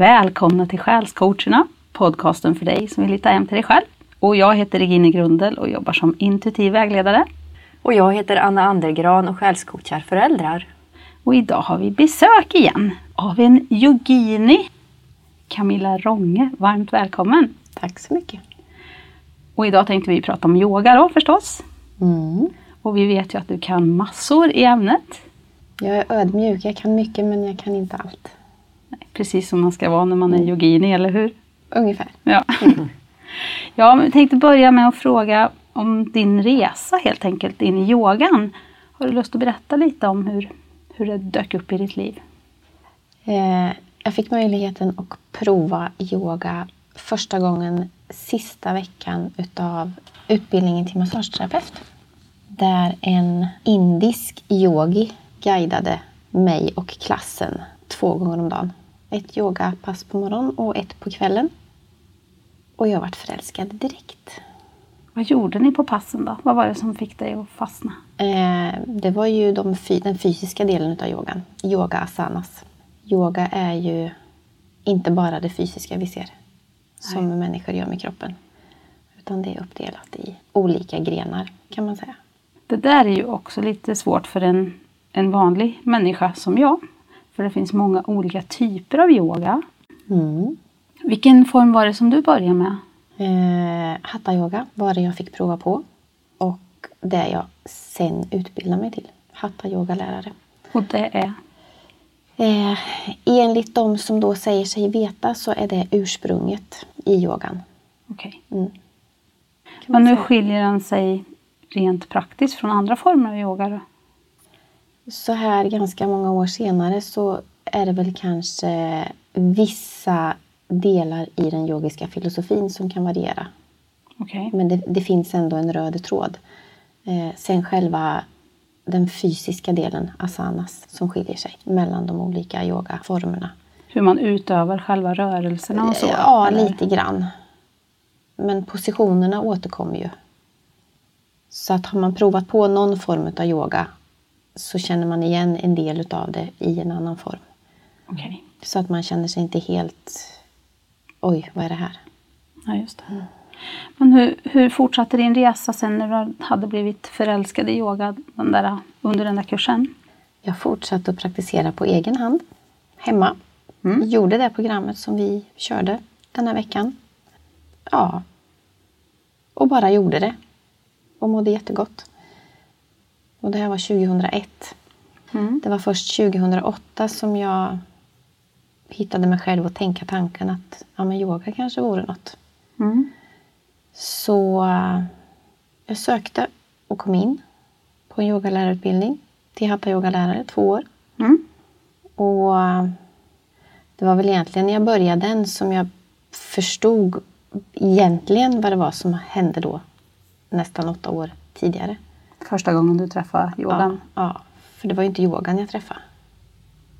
Välkomna till Själscoacherna, podcasten för dig som vill hitta hem till dig själv. Och jag heter Regine Grundel och jobbar som intuitiv vägledare. Och jag heter Anna Andergran och själscoachar föräldrar. Och idag har vi besök igen av en yogini. Camilla Ronge, varmt välkommen! Tack så mycket. Och idag tänkte vi prata om yoga då förstås. Mm. Och vi vet ju att du kan massor i ämnet. Jag är ödmjuk, jag kan mycket men jag kan inte allt. Precis som man ska vara när man är yogini, eller hur? Ungefär. Ja. ja, men jag tänkte börja med att fråga om din resa helt enkelt in i yogan. Har du lust att berätta lite om hur, hur det dök upp i ditt liv? Eh, jag fick möjligheten att prova yoga första gången sista veckan utav utbildningen till massageterapeut. Där en indisk yogi guidade mig och klassen två gånger om dagen. Ett yogapass på morgonen och ett på kvällen. Och jag vart förälskad direkt. Vad gjorde ni på passen då? Vad var det som fick dig att fastna? Eh, det var ju de, den fysiska delen av yogan. Yoga asanas. Yoga är ju inte bara det fysiska vi ser som Nej. människor gör med kroppen. Utan det är uppdelat i olika grenar kan man säga. Det där är ju också lite svårt för en, en vanlig människa som jag. För det finns många olika typer av yoga. Mm. Vilken form var det som du började med? Eh, hatta yoga var det jag fick prova på. Och det jag sen utbildade mig till. Hatta yogalärare. Och det är? Eh, enligt de som då säger sig veta så är det ursprunget i yogan. Okej. Okay. Mm. Men nu skiljer den sig rent praktiskt från andra former av yoga? Då? Så här ganska många år senare så är det väl kanske vissa delar i den yogiska filosofin som kan variera. Okay. Men det, det, finns ändå en röd tråd. Eh, sen själva den fysiska delen, asanas, som skiljer sig mellan de olika yogaformerna. Hur man utövar själva rörelserna och så? Ja, eller? lite grann. Men positionerna återkommer ju. Så att har man provat på någon form av yoga så känner man igen en del av det i en annan form. Okay. Så att man känner sig inte helt... Oj, vad är det här? Ja, just det. Mm. Men hur, hur fortsatte din resa sen när du hade blivit förälskad i yoga den där, under den där kursen? Jag fortsatte att praktisera på egen hand hemma. Mm. Gjorde det programmet som vi körde den här veckan. Ja. Och bara gjorde det. Och mådde jättegott. Och det här var 2001. Mm. Det var först 2008 som jag hittade mig själv och tänka tanken att ja, men yoga kanske vore något. Mm. Så uh, jag sökte och kom in på en yogalärarutbildning till hatta yogalärare, två år. Mm. Och uh, det var väl egentligen när jag började den som jag förstod egentligen vad det var som hände då nästan åtta år tidigare. Första gången du träffade yogan? Ja, ja, för det var ju inte yogan jag träffade.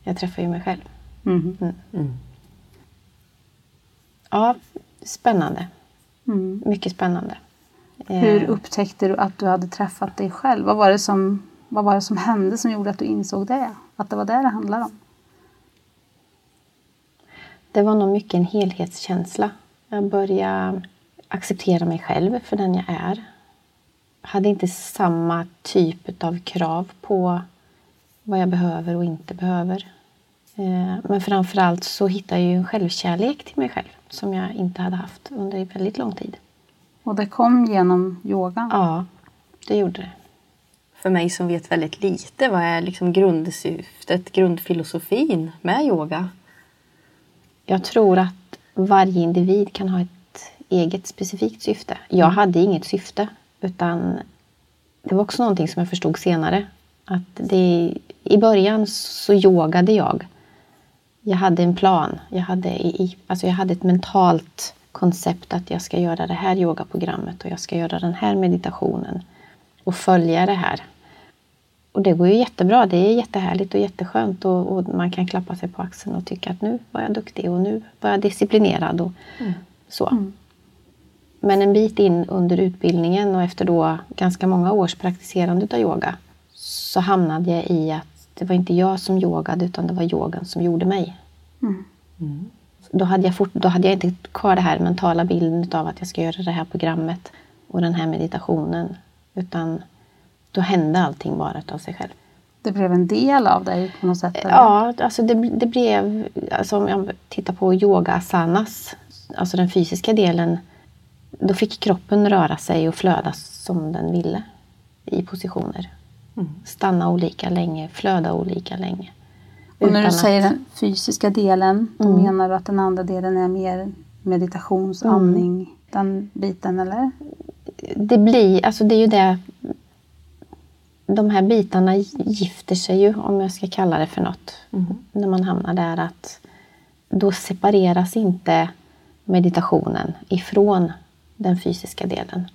Jag träffade ju mig själv. Mm. Mm. Mm. Ja, spännande. Mm. Mycket spännande. Hur upptäckte du att du hade träffat dig själv? Vad var, det som, vad var det som hände som gjorde att du insåg det? Att det var det det handlade om? Det var nog mycket en helhetskänsla. Jag började acceptera mig själv för den jag är. Hade inte samma typ av krav på vad jag behöver och inte behöver. Eh, men framförallt så hittade jag en självkärlek till mig själv som jag inte hade haft under väldigt lång tid. Och det kom genom yogan? Ja, det gjorde det. För mig som vet väldigt lite, vad är liksom grundsyftet, grundfilosofin med yoga? Jag tror att varje individ kan ha ett eget specifikt syfte. Jag hade inget syfte utan det var också någonting som jag förstod senare. Att det, I början så yogade jag. Jag hade en plan. Jag hade, i, alltså jag hade ett mentalt koncept att jag ska göra det här yogaprogrammet och jag ska göra den här meditationen och följa det här. Och det går ju jättebra. Det är jättehärligt och jätteskönt och, och man kan klappa sig på axeln och tycka att nu var jag duktig och nu var jag disciplinerad och mm. så. Mm. Men en bit in under utbildningen och efter då ganska många års praktiserande av yoga så hamnade jag i att det var inte jag som yogade utan det var yogan som gjorde mig. Mm. Mm. Då hade, jag fort, då hade jag inte kvar det här mentala bilden av att jag ska göra det här programmet och den här meditationen. Utan då hände allting bara av sig själv. Det blev en del av dig på något sätt? Eller? Ja, alltså det, det blev, alltså om jag tittar på yoga asanas, alltså den fysiska delen, då fick kroppen röra sig och flöda som den ville i positioner. Stanna olika länge, flöda olika länge. Och när du säger att- den fysiska delen, då Mm. menar du att den andra delen är mer meditations, Mm. den biten eller? det blir, alltså det är ju det de här bitarna gifter sig ju, om jag ska kalla det för något. När man hamnar där att då separeras inte meditationen ifrån den fysiska delen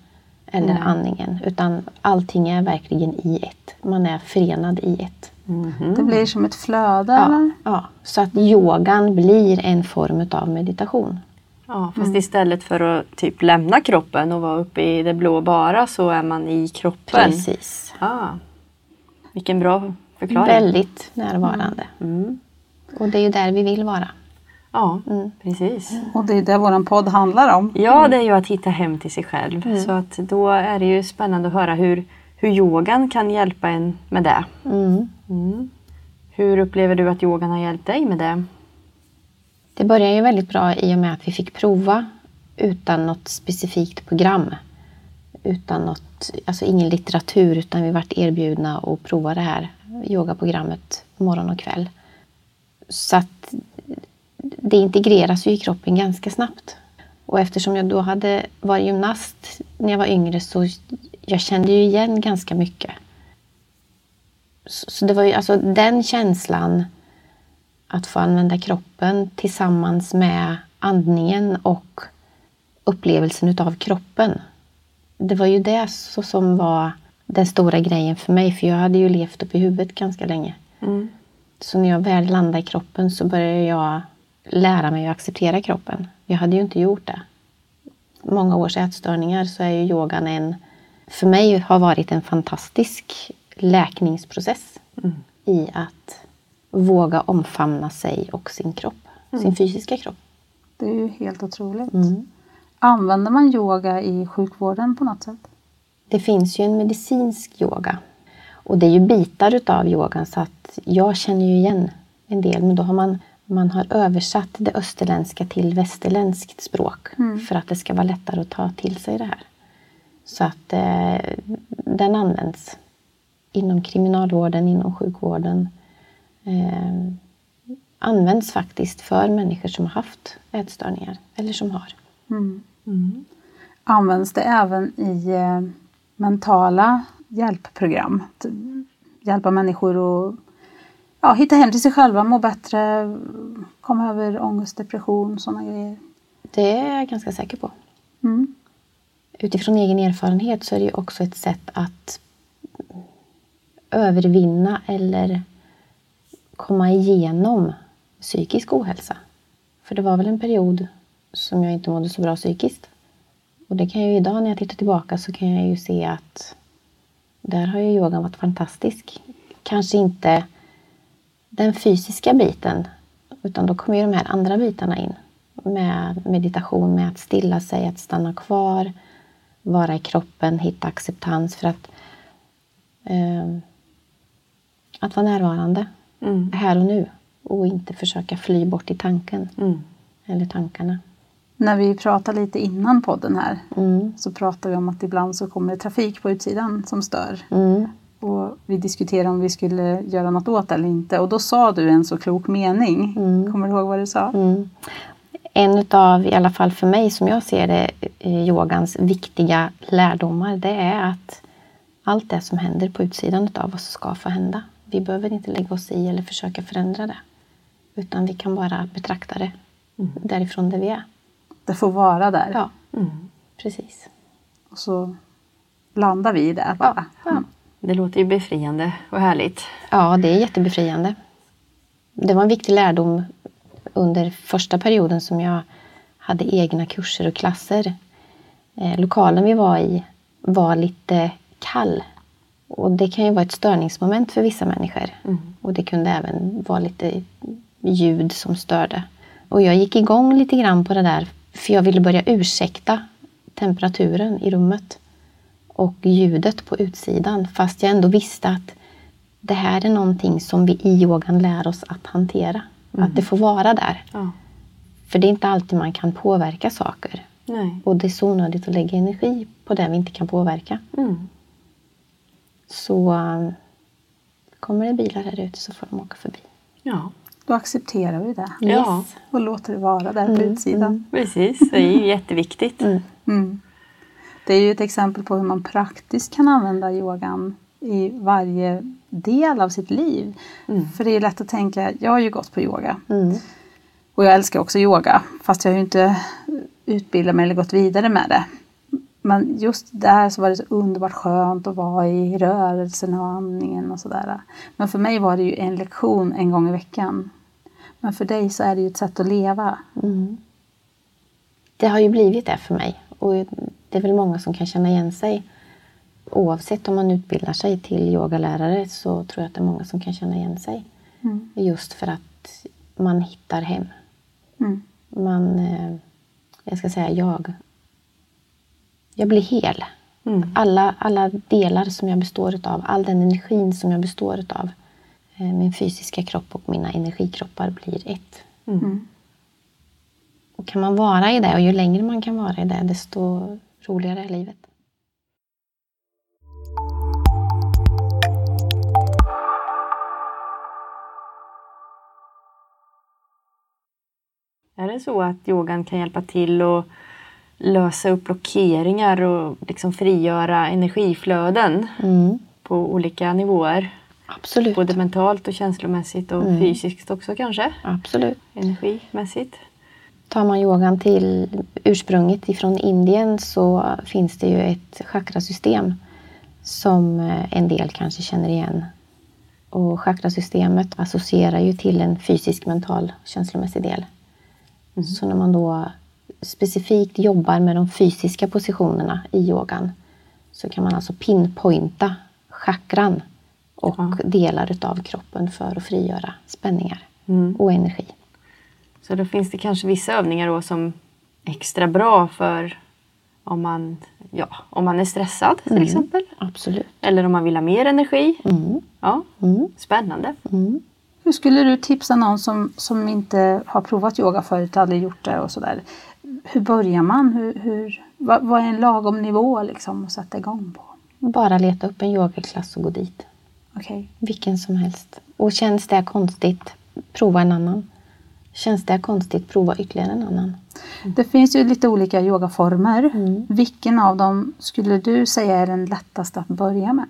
eller Nej. andningen. Utan allting är verkligen i ett. Man är förenad i ett. Det blir som ett flöde Ja, eller? ja. Så att yogan blir en form av meditation. Ja, fast istället för att typ lämna kroppen och vara uppe i det blå bara så är man i kroppen. Precis. Ah, vilken bra förklaring. Väldigt närvarande. Mm. Och det är ju där vi vill vara. Ja, Mm. precis. Och det är det vår podd handlar om. Ja, det är ju att hitta hem till sig själv. Så att då är det ju spännande att höra hur, hur yogan kan hjälpa en med det. Mm. Mm. Hur upplever du att yogan har hjälpt dig med det? Det började ju väldigt bra i och med att vi fick prova utan något specifikt program. Utan något, alltså ingen litteratur utan vi vart erbjudna att prova det här yogaprogrammet morgon och kväll. Så att det integreras ju i kroppen ganska snabbt. Och eftersom jag då hade varit gymnast när jag var yngre så jag kände ju igen ganska mycket. Så, så det var ju alltså den känslan att få använda kroppen tillsammans med andningen och upplevelsen utav kroppen. Det var ju det så som var den stora grejen för mig, för jag hade ju levt upp i huvudet ganska länge. Mm. Så när jag väl landade i kroppen så började jag lära mig att acceptera kroppen. Jag hade ju inte gjort det. Många års ätstörningar så är ju yogan en, för mig har varit en fantastisk läkningsprocess i att våga omfamna sig och sin kropp, sin fysiska kropp. Det är ju helt otroligt. Mm. Använder man yoga i sjukvården på något sätt? Det finns ju en medicinsk yoga. Och det är ju bitar utav yogan så att jag känner ju igen en del. Men då har man, man har översatt det österländska till västerländskt språk. För att det ska vara lättare att ta till sig det här. Så att eh, den används inom kriminalvården, inom sjukvården. Eh, används faktiskt för människor som har haft ätstörningar eller som har. Mm. Används det även i eh, mentala hjälpprogram? Att hjälpa människor att ja, hitta hem till sig själva, må bättre, komma över ångest, depression, sådana grejer. Det är jag ganska säker på. Mm. utifrån egen erfarenhet så är det ju också ett sätt att övervinna eller komma igenom psykisk ohälsa. För det var väl en period som jag inte mådde så bra psykiskt. Och det kan jag ju idag när jag tittar tillbaka så kan jag ju se att där har ju yogan varit fantastisk. Kanske inte den fysiska biten utan då kommer ju de här andra bitarna in. Med meditation, med att stilla sig, att stanna kvar, vara i kroppen, hitta acceptans för att eh, att vara närvarande Mm. här och nu och inte försöka fly bort i tanken Mm. eller tankarna. När vi pratade lite innan podden här Mm. så pratade vi om att ibland så kommer det trafik på utsidan som stör. Mm. Och vi diskuterade om vi skulle göra något åt det eller inte. Och då sa du en så klok mening. Kommer du ihåg vad du sa? Mm. En utav, i alla fall för mig som jag ser det, eh, yogans viktiga lärdomar det är att allt det som händer på utsidan utav oss ska få hända. Vi behöver inte lägga oss i eller försöka förändra det. Utan vi kan bara betrakta det därifrån där vi är. Det får vara där. Ja, Mm. precis. Och så landar vi i det bara. Ja. Det låter ju befriande och härligt. Ja, det är jättebefriande. Det var en viktig lärdom under första perioden som jag hade egna kurser och klasser. Eh, lokalen vi var i var lite kall. Och det kan ju vara ett störningsmoment för vissa människor. Och det kunde även vara lite ljud som störde. Och jag gick igång lite grann på det där för jag ville börja ursäkta temperaturen i rummet och ljudet på utsidan fast jag ändå visste att det här är någonting som vi i yogan lär oss att hantera. Att det får vara där. Ja. För det är inte alltid man kan påverka saker. Nej. Och det är så onödigt att lägga energi på det vi inte kan påverka. Mm. Så kommer det bilar här ute så får de åka förbi. Ja, Då accepterar vi det Ja. Yes. och låter det vara där på utsidan. precis. Det är ju jätteviktigt. Mm. Det är ju ett exempel på hur man praktiskt kan använda yogan i varje del av sitt liv. För det är lätt att tänka, jag har ju gått på yoga Mm. och jag älskar också yoga fast jag har ju inte utbildat mig eller gått vidare med det. Men just där så var det så underbart skönt att vara i rörelsen och andningen och sådär. Men för mig var det ju en lektion en gång i veckan. Men för dig så är det ju ett sätt att leva. Mm. Det har ju blivit det för mig. Och det är väl många som kan känna igen sig. Oavsett om man utbildar sig till yogalärare så tror jag att det är många som kan känna igen sig. Mm. Just för att man hittar hem. Mm. Man, eh, jag ska säga jag. Jag blir hel. Mm. Alla, alla delar som jag består utav, all den energin som jag består utav. eh, Min fysiska kropp och mina energikroppar blir ett. Mm. Och kan man vara i det och ju längre man kan vara i det desto roligare är livet. Är det så att yogan kan hjälpa till att lösa upp blockeringar och liksom frigöra energiflöden Mm. på olika nivåer? Absolut. Både mentalt och känslomässigt och Mm. fysiskt också kanske? Absolut. Energimässigt? Tar man yogan till ursprunget ifrån Indien så finns det ju ett chakrasystem som eh, en del kanske känner igen. Och chakrasystemet associerar ju till en fysisk, mental, känslomässig del. Så när man då specifikt jobbar med de fysiska positionerna i yogan så kan man alltså pinpointa chakran och Ja. delar utav kroppen för att frigöra spänningar Mm. och energi. Så då finns det kanske vissa övningar då som är extra bra för om man, ja, om man är stressad till exempel. Absolut. Eller om man vill ha mer energi. Mm. Ja, Mm. spännande. Mm. Hur skulle du tipsa någon som, som inte har provat yoga förut, aldrig gjort det och sådär? Hur börjar man? Hur, hur, vad, vad är en lagom nivå liksom att sätta igång på? Bara leta upp en yogaklass och gå dit. Okej. Vilken som helst. Och känns det konstigt, prova en annan. Känns det konstigt, prova ytterligare en annan. Det finns ju lite olika yogaformer. Mm. Vilken av dem skulle du säga är den lättaste att börja med?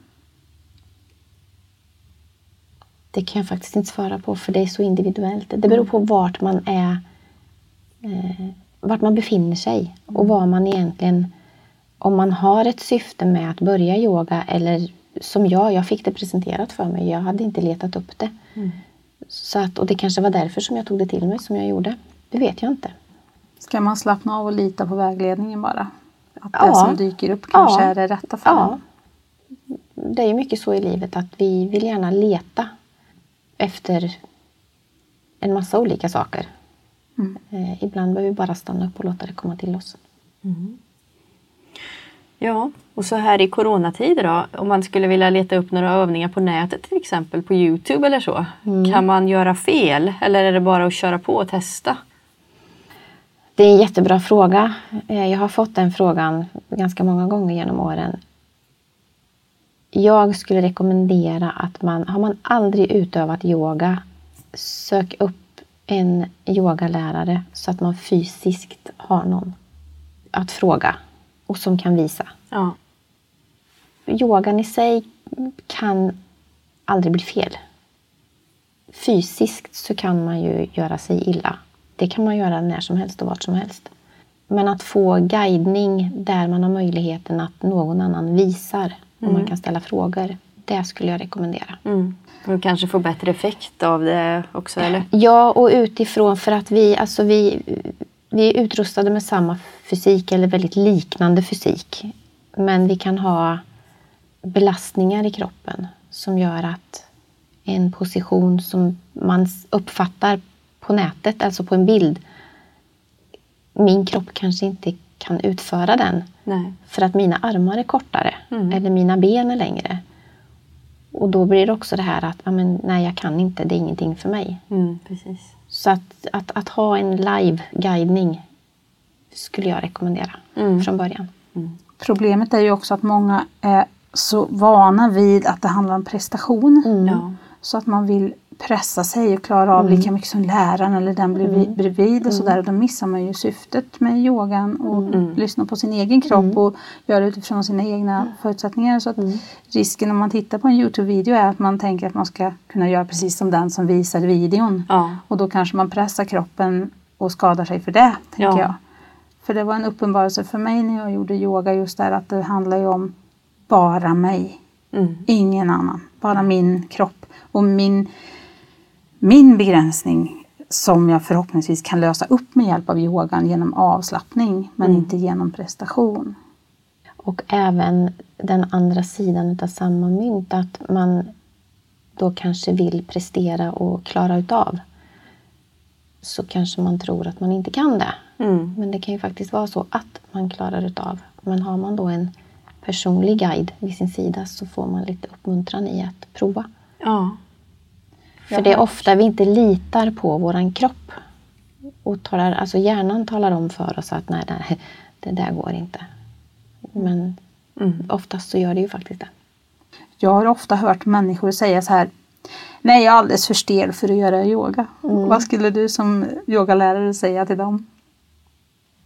Det kan jag faktiskt inte svara på för det är så individuellt. Det beror på vart man är, eh, vart man befinner sig och vad man egentligen, om man har ett syfte med att börja yoga eller som jag, jag fick det presenterat för mig. Jag hade inte letat upp det. Så att, och det kanske var därför som jag tog det till mig som jag gjorde. Det vet jag inte. Ska man slappna av och lita på vägledningen bara? Att det Ja. som dyker upp kanske Ja. är det rätta för Ja. en? Det är ju mycket så i livet att vi vill gärna leta efter en massa olika saker. Mm. Eh, ibland behöver vi bara stanna upp och låta det komma till oss. Ja, och så här i coronatider då, om man skulle vilja leta upp några övningar på nätet till exempel på Youtube eller så. Kan man göra fel eller är det bara att köra på och testa? Det är en jättebra fråga. Eh, Jag har fått den frågan ganska många gånger genom åren. Jag skulle rekommendera att man, har man aldrig utövat yoga, sök upp en yogalärare så att man fysiskt har någon att fråga och som kan visa. Ja, Yogan i sig kan aldrig bli fel. Fysiskt så kan man ju göra sig illa. Det kan man göra när som helst och vart som helst. Men att få guidning där man har möjligheten att någon annan visar och man kan ställa frågor. Det skulle jag rekommendera. mm. och kanske få bättre effekt av det också eller? Ja, och utifrån för att vi, alltså vi, vi är utrustade med samma fysik eller väldigt liknande fysik. Men vi kan ha belastningar i kroppen som gör att en position som man uppfattar på nätet, alltså på en bild, min kropp kanske inte kan utföra den Nej. för att mina armar är kortare Mm. eller mina ben är längre. Och då blir det också det här att, nej jag kan inte, det är ingenting för mig. Mm, precis. Så att, att, att ha en live-guidning skulle jag rekommendera Mm. från början. Problemet är ju också att många är så vana vid att det handlar om prestation. Mm. Så att man vill pressa sig och klara av lika mycket som läraren eller den bredvid, bredvid och sådär. Och då missar man ju syftet med yogan och lyssna på sin egen kropp och göra utifrån sina egna förutsättningar. Så att risken om man tittar på en Youtube-video är att man tänker att man ska kunna göra precis som den som visar videon. Ja. Och då kanske man pressar kroppen och skadar sig för det, tänker Ja. jag. För det var en uppenbarelse för mig när jag gjorde yoga just där att det handlar ju om bara mig. Mm. Ingen annan. Bara min kropp och min, min begränsning som jag förhoppningsvis kan lösa upp med hjälp av yogan genom avslappning men inte genom prestation. Och även den andra sidan av samma mynt, att man då kanske vill prestera och klara utav. Så kanske man tror att man inte kan det. Mm. Men det kan ju faktiskt vara så att man klarar utav. Men har man då en personlig guide vid sin sida så får man lite uppmuntran i att prova. Ja. För det är ofta vi inte litar på våran kropp. Och talar, alltså hjärnan talar om för oss att nej, nej, det där går inte. Men Mm. oftast så gör det ju faktiskt det. Jag har ofta hört människor säga så här Nej, jag är alldeles för stel för att göra yoga. Vad skulle du som yogalärare säga till dem?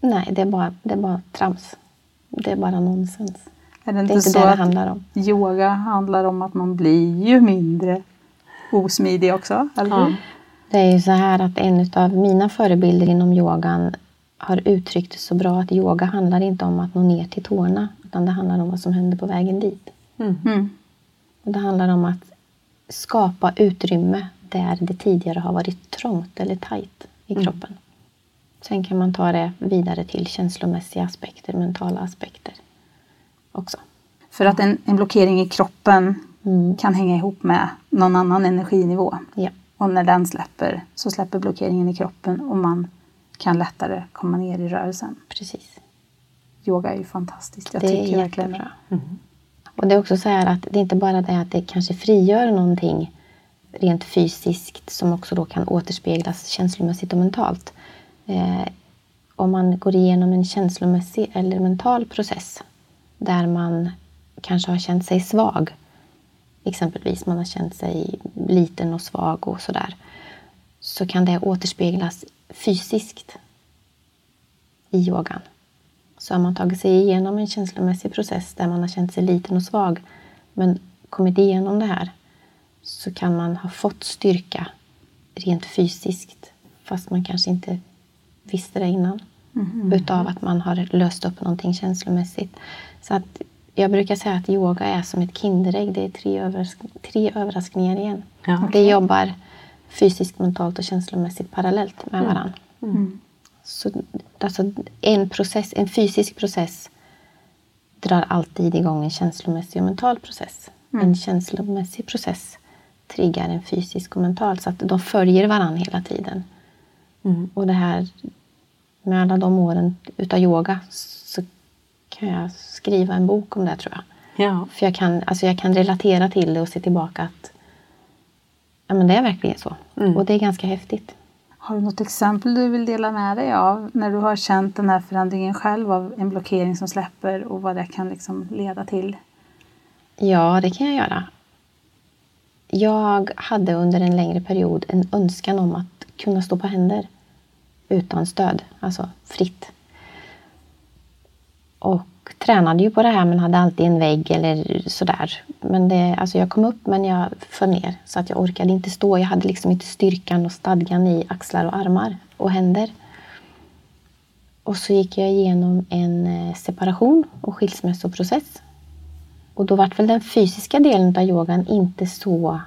Nej, det är bara, det är bara trams. Det är bara nonsens. Är det Det är inte så det det handlar om. yoga handlar om att man blir ju mindre osmidig också? Eller Ja. hur? Det är ju så här att en av mina förebilder inom yogan har uttryckt det så bra att yoga handlar inte om att nå ner till tårna utan det handlar om vad som händer på vägen dit. Mm. Mm. Och det handlar om att skapa utrymme där det tidigare har varit trångt eller tajt i kroppen. Sen kan man ta det vidare till känslomässiga aspekter, mentala aspekter också. För att en, en blockering i kroppen Mm. kan hänga ihop med någon annan energinivå. Ja. Och när den släpper så släpper blockeringen i kroppen och man kan lättare komma ner i rörelsen. Precis. Yoga är ju fantastiskt. Jag det är tycker verkligen jättebra. det. Och det är också så här att det är inte bara det att det kanske frigör någonting rent fysiskt som också då kan återspeglas känslomässigt och mentalt. Eh, om man går igenom en känslomässig eller mental process där man kanske har känt sig svag. Exempelvis man har känt sig liten och svag och sådär. Så kan det återspeglas fysiskt i yogan. Så har man tagit sig igenom en känslomässig process där man har känt sig liten och svag men kommit igenom det här så kan man ha fått styrka rent fysiskt fast man kanske inte visste det innan. Utav att man har löst upp någonting känslomässigt. Så att jag brukar säga att yoga är som ett Kinderägg. Det är tre, överrask tre överraskningar igen. Ja. Det jobbar fysiskt, mentalt och känslomässigt parallellt med varandra. Så, alltså, en, process, en fysisk process drar alltid igång en känslomässig och mental process. En känslomässig process triggar en fysisk och mental. Så att de följer varandra hela tiden. Mm. Och det här med alla de åren utav yoga kan jag skriva en bok om det tror jag. Ja. För jag kan, alltså jag kan relatera till det och se tillbaka att ja, men det är verkligen så. Mm. Och det är ganska häftigt. Har du något exempel du vill dela med dig av när du har känt den här förändringen själv av en blockering som släpper och vad det kan liksom leda till? Ja, det kan jag göra. Jag hade under en längre period en önskan om att kunna stå på händer utan stöd, alltså fritt. Och tränade ju på det här men hade alltid en vägg eller sådär. Men det, alltså jag kom upp men jag föll ner så att jag orkade inte stå. Jag hade liksom inte styrkan och stadgan i axlar och armar och händer. Och så gick jag igenom en eh, separation och skilsmässoprocess. Och då vart väl den fysiska delen av yogan inte så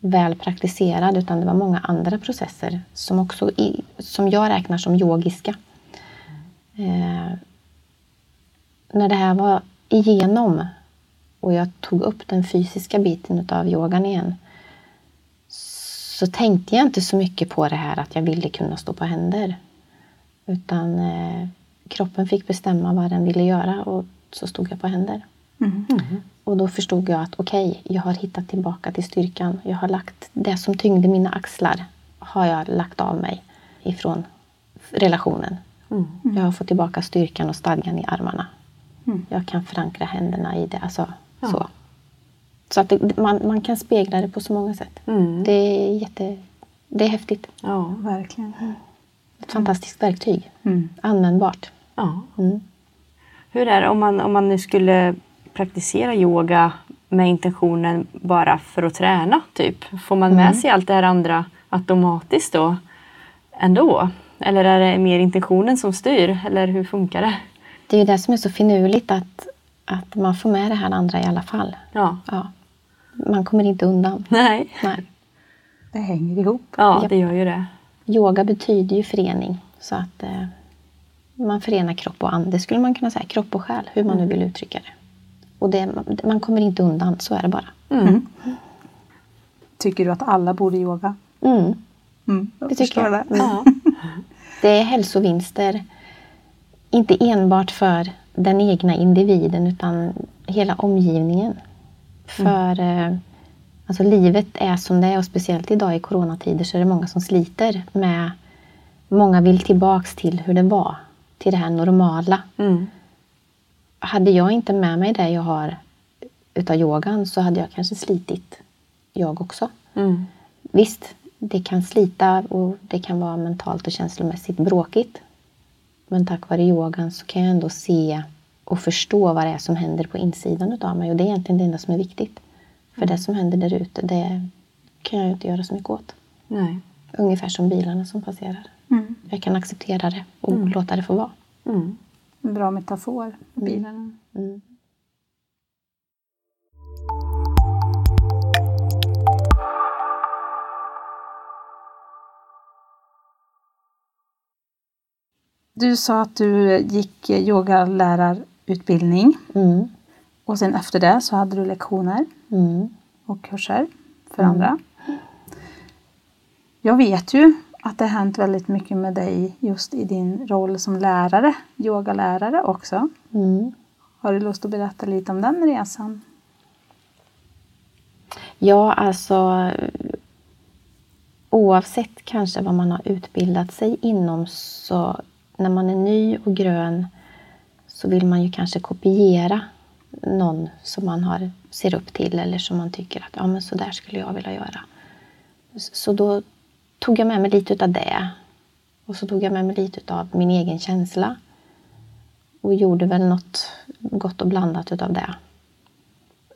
väl praktiserad utan det var många andra processer som också i, som jag räknar som yogiska. Eh, när det här var igenom och jag tog upp den fysiska biten av yogan igen så tänkte jag inte så mycket på det här att jag ville kunna stå på händer. Utan eh, kroppen fick bestämma vad den ville göra och så stod jag på händer. Mm. Och då förstod jag att okej, jag har hittat tillbaka till styrkan. Jag har lagt det som tyngde mina axlar har jag lagt av mig ifrån relationen. Mm. Jag har fått tillbaka styrkan och stadgan i armarna. Mm. Jag kan förankra händerna i det. Alltså, Ja. så så att det, man, man kan spegla det på så många sätt. Mm. Det är jätte... Det är häftigt. Ja. Verkligen. Ett fantastiskt verktyg. Mm. Användbart. ja. Mm. Hur är det om man, om man nu skulle praktisera yoga med intentionen bara för att träna? Typ? Får man med sig allt det här andra automatiskt då ändå? Eller är det mer intentionen som styr? Eller hur funkar det? Det är ju det som är så finurligt att, att man får med det här andra i alla fall. Ja. Ja. Man kommer inte undan. Nej. Nej. Det hänger ihop. Ja, det gör ju det. Yoga betyder ju förening. Så att eh, man förenar kropp och ande, skulle man kunna säga. Kropp och själ, hur man nu vill uttrycka det. Och det, man kommer inte undan, så är det bara. Mm. Tycker du att alla borde yoga? Mm. Mm. Det tycker jag. Det. Ja. Det är hälsovinster, inte enbart för den egna individen utan hela omgivningen. För eh, alltså, livet är som det är och speciellt idag i coronatider så är det många som sliter med Många vill tillbaks till hur det var, till det här normala. Mm. Hade jag inte med mig det jag har utav yogan så hade jag kanske slitit jag också. Mm. Visst, det kan slita och det kan vara mentalt och känslomässigt bråkigt. Men tack vare yogan så kan jag ändå se och förstå vad det är som händer på insidan utav mig. Och det är egentligen det enda som är viktigt. För det som händer där ute, det kan jag inte göra så mycket åt. Nej. Ungefär som bilarna som passerar. Mm. Jag kan acceptera det och låta det få vara. Mm. En bra metafor för bilarna. Mm. Du sa att du gick yogalärarutbildning Mm. och sen efter det så hade du lektioner Mm. och kurser för andra. Jag vet ju att det har hänt väldigt mycket med dig just i din roll som lärare, yogalärare också. Mm. Har du lust att berätta lite om den resan? Ja, alltså oavsett kanske vad man har utbildat sig inom så när man är ny och grön så vill man ju kanske kopiera någon som man har, ser upp till eller som man tycker att ja, men så där skulle jag vilja göra. Så då tog jag med mig lite av det. Och så tog jag med mig lite av min egen känsla. Och gjorde väl något gott och blandat utav det.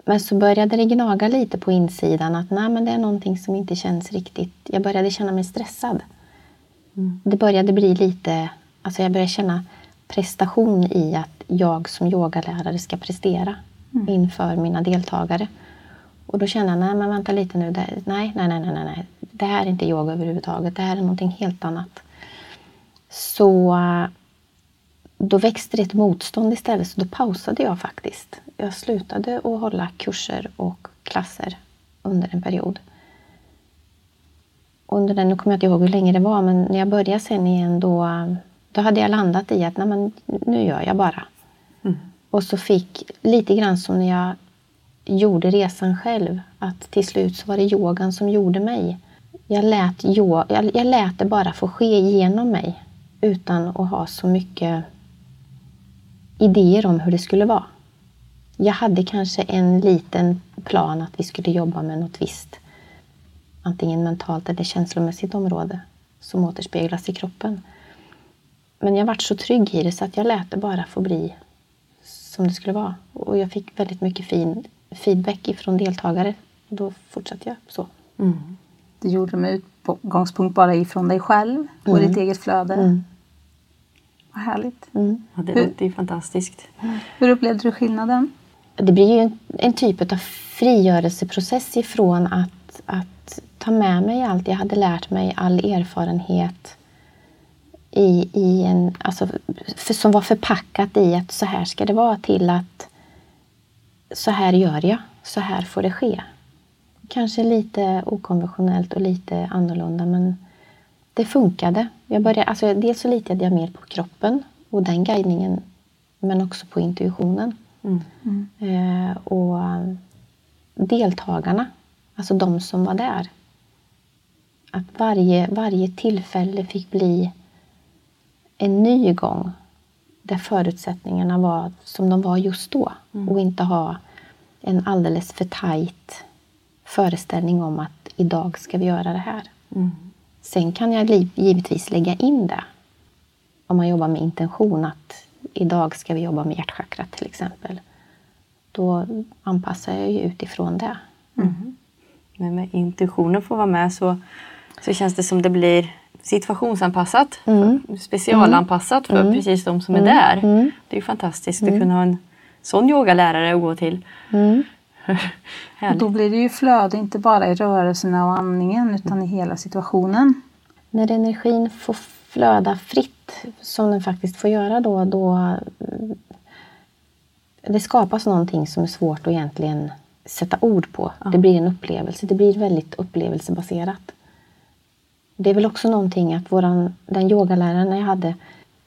Men så började det gnaga lite på insidan att nej, men det är någonting som inte känns riktigt. Jag började känna mig stressad. Det började bli lite, alltså jag började känna prestation i att jag som yogalärare ska prestera inför mina deltagare. Och då kände jag, nej men vänta lite nu, det, nej, nej, nej, nej, nej, det här är inte yoga överhuvudtaget, det här är någonting helt annat. Så då växte det ett motstånd istället, så då pausade jag faktiskt. Jag slutade att hålla kurser och klasser under en period. Under den, nu kommer jag inte ihåg hur länge det var, men när jag började sen igen då, då hade jag landat i att nej, men nu gör jag bara. Och så fick lite grann som när jag gjorde resan själv, att till slut så var det yogan som gjorde mig. Jag lät, yo, jag, jag lät det bara få ske genom mig utan att ha så mycket idéer om hur det skulle vara. Jag hade kanske en liten plan att vi skulle jobba med något visst, antingen mentalt eller känslomässigt område som återspeglas i kroppen. Men jag vart så trygg i det så att jag lät det bara få bli som det skulle vara. Och jag fick väldigt mycket fin feedback ifrån deltagare. Och då fortsatte jag så. Mm. Du gjorde det med utgångspunkt bara ifrån dig själv och ditt eget flöde. Mm. Vad härligt. Mm. Ja, det ju fantastiskt. Hur upplevde du skillnaden? Det blir ju en, en typ av frigörelseprocess ifrån att, att ta med mig allt jag hade lärt mig, all erfarenhet i, i en, alltså, för, som var förpackat i att så här ska det vara till att så här gör jag, så här får det ske. Kanske lite okonventionellt och lite annorlunda men det funkade. Jag började, alltså, dels så litade jag mer på kroppen och den guidningen men också på intuitionen. Mm. Eh, och deltagarna, alltså de som var där. Att varje, varje tillfälle fick bli en ny gång där förutsättningarna var som de var just då och inte ha en alldeles för tajt föreställning om att idag ska vi göra det här. Mm. Sen kan jag givetvis lägga in det om man jobbar med intention att idag ska vi jobba med hjärtchakrat till exempel. Då anpassar jag ju utifrån det. Men med intuitionen får vara med så, så känns det som det blir situationsanpassat. Mm. Specialanpassat för precis de som är där. Mm. Det är ju fantastiskt att kunna ha en sån yogalärare att gå till. Mm. Då blir det ju flöde inte bara i rörelserna och andningen utan i hela situationen. När energin får flöda fritt, som den faktiskt får göra då, då mm, det skapas någonting som är svårt att egentligen sätta ord på. Det blir en upplevelse. Det blir väldigt upplevelsebaserat. Det är väl också någonting att våran, den yogaläraren jag hade,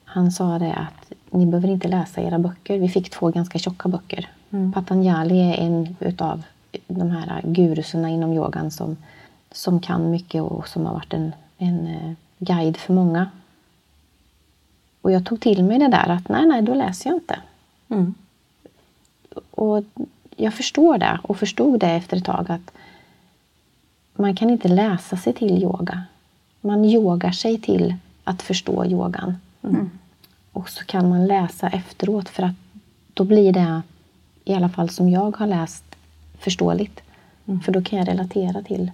han sa det att ni behöver inte läsa era böcker. Vi fick två ganska tjocka böcker. Patanjali är en utav de här guruserna inom yogan som, som kan mycket och som har varit en, en eh, guide för många. Och jag tog till mig det där att nej, nej, då läser jag inte. Mm. Och jag förstår det och förstod det efter ett tag att man kan inte läsa sig till yoga. Man yogar sig till att förstå yogan. Och så kan man läsa efteråt för att då blir det, i alla fall som jag har läst, förståeligt. För då kan jag relatera till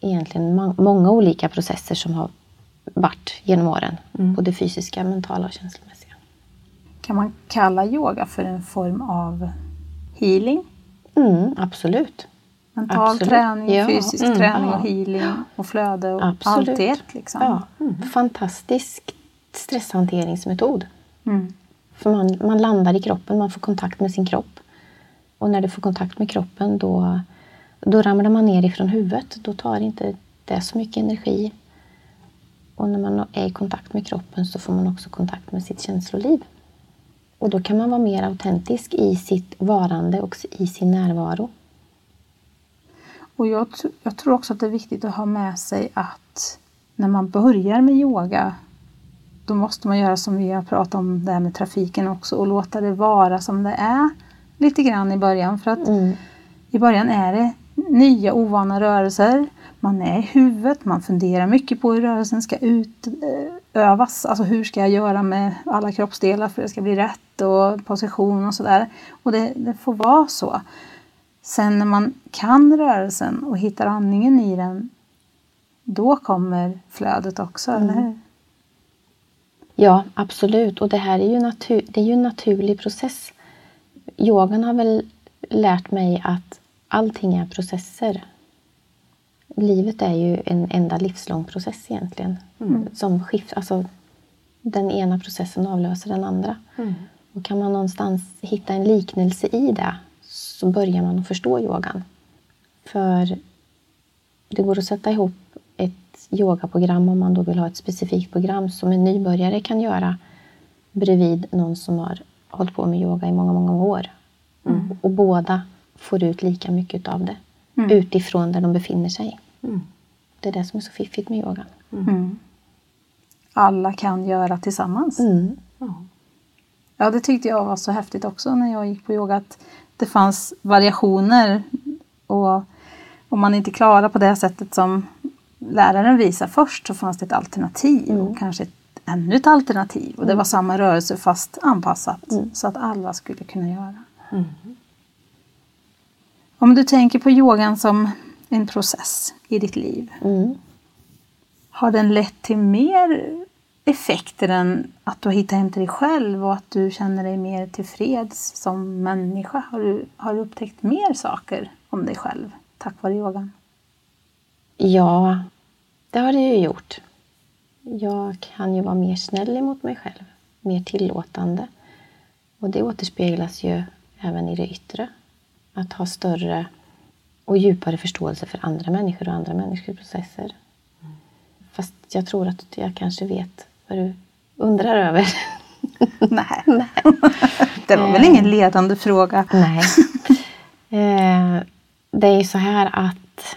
egentligen ma- många olika processer som har varit genom åren. Både fysiska, mentala och känslomässiga. Kan man kalla yoga för en form av healing? Mm, absolut. Mental Absolut. träning, Ja. fysisk Mm. träning och healing och flöde och Absolut. allt i ett. Liksom. Ja, fantastisk stresshanteringsmetod. Mm. För man, man landar i kroppen, man får kontakt med sin kropp. Och när du får kontakt med kroppen då, då ramlar man ner ifrån huvudet. Då tar inte det så mycket energi. Och när man är i kontakt med kroppen så får man också kontakt med sitt känsloliv. Och då kan man vara mer autentisk i sitt varande och i sin närvaro. Och jag, jag tror också att det är viktigt att ha med sig att när man börjar med yoga då måste man göra som vi har pratat om det här med trafiken också och låta det vara som det är lite grann i början. För att Mm. i början är det nya ovana rörelser. Man är i huvudet, man funderar mycket på hur rörelsen ska utövas. Alltså hur ska jag göra med alla kroppsdelar för att det ska bli rätt och position och sådär. Och det, det får vara så. Sen när man kan rörelsen och hittar andningen i den, då kommer flödet också, eller hur? Ja, absolut. Och det här är ju, natur, det är ju en naturlig process. Yogan har väl lärt mig att allting är processer. Livet är ju en enda livslång process egentligen. Som skift, alltså, den ena processen avlöser den andra. Och kan man någonstans hitta en liknelse i det så börjar man att förstå yogan. För det går att sätta ihop ett yogaprogram om man då vill ha ett specifikt program som en nybörjare kan göra bredvid någon som har hållit på med yoga i många, många år. Och båda får ut lika mycket av det utifrån där de befinner sig. Det är det som är så fiffigt med yogan. Mm. Alla kan göra tillsammans. Mm. Ja, det tyckte jag var så häftigt också när jag gick på yoga. Att det fanns variationer. Och om man inte klarar på det sättet som läraren visar först så fanns det ett alternativ. Och kanske ett, ännu ett alternativ. Och det var samma rörelse fast anpassat. Så att alla skulle kunna göra. Om du tänker på yogan som en process i ditt liv. Mm. Har den lett till mer effekter än att du har hittat hem till dig själv och att du känner dig mer tillfreds som människa? Har du, har du upptäckt mer saker om dig själv tack vare yogan? Ja, det har det ju gjort. Jag kan ju vara mer snäll emot mig själv, mer tillåtande. Och det återspeglas ju även i det yttre. Att ha större och djupare förståelse för andra människor och andra människors processer. Fast jag tror att jag kanske vet vad du undrar över. Nej. det var väl ingen ledande fråga? Nej. Eh, det är ju så här att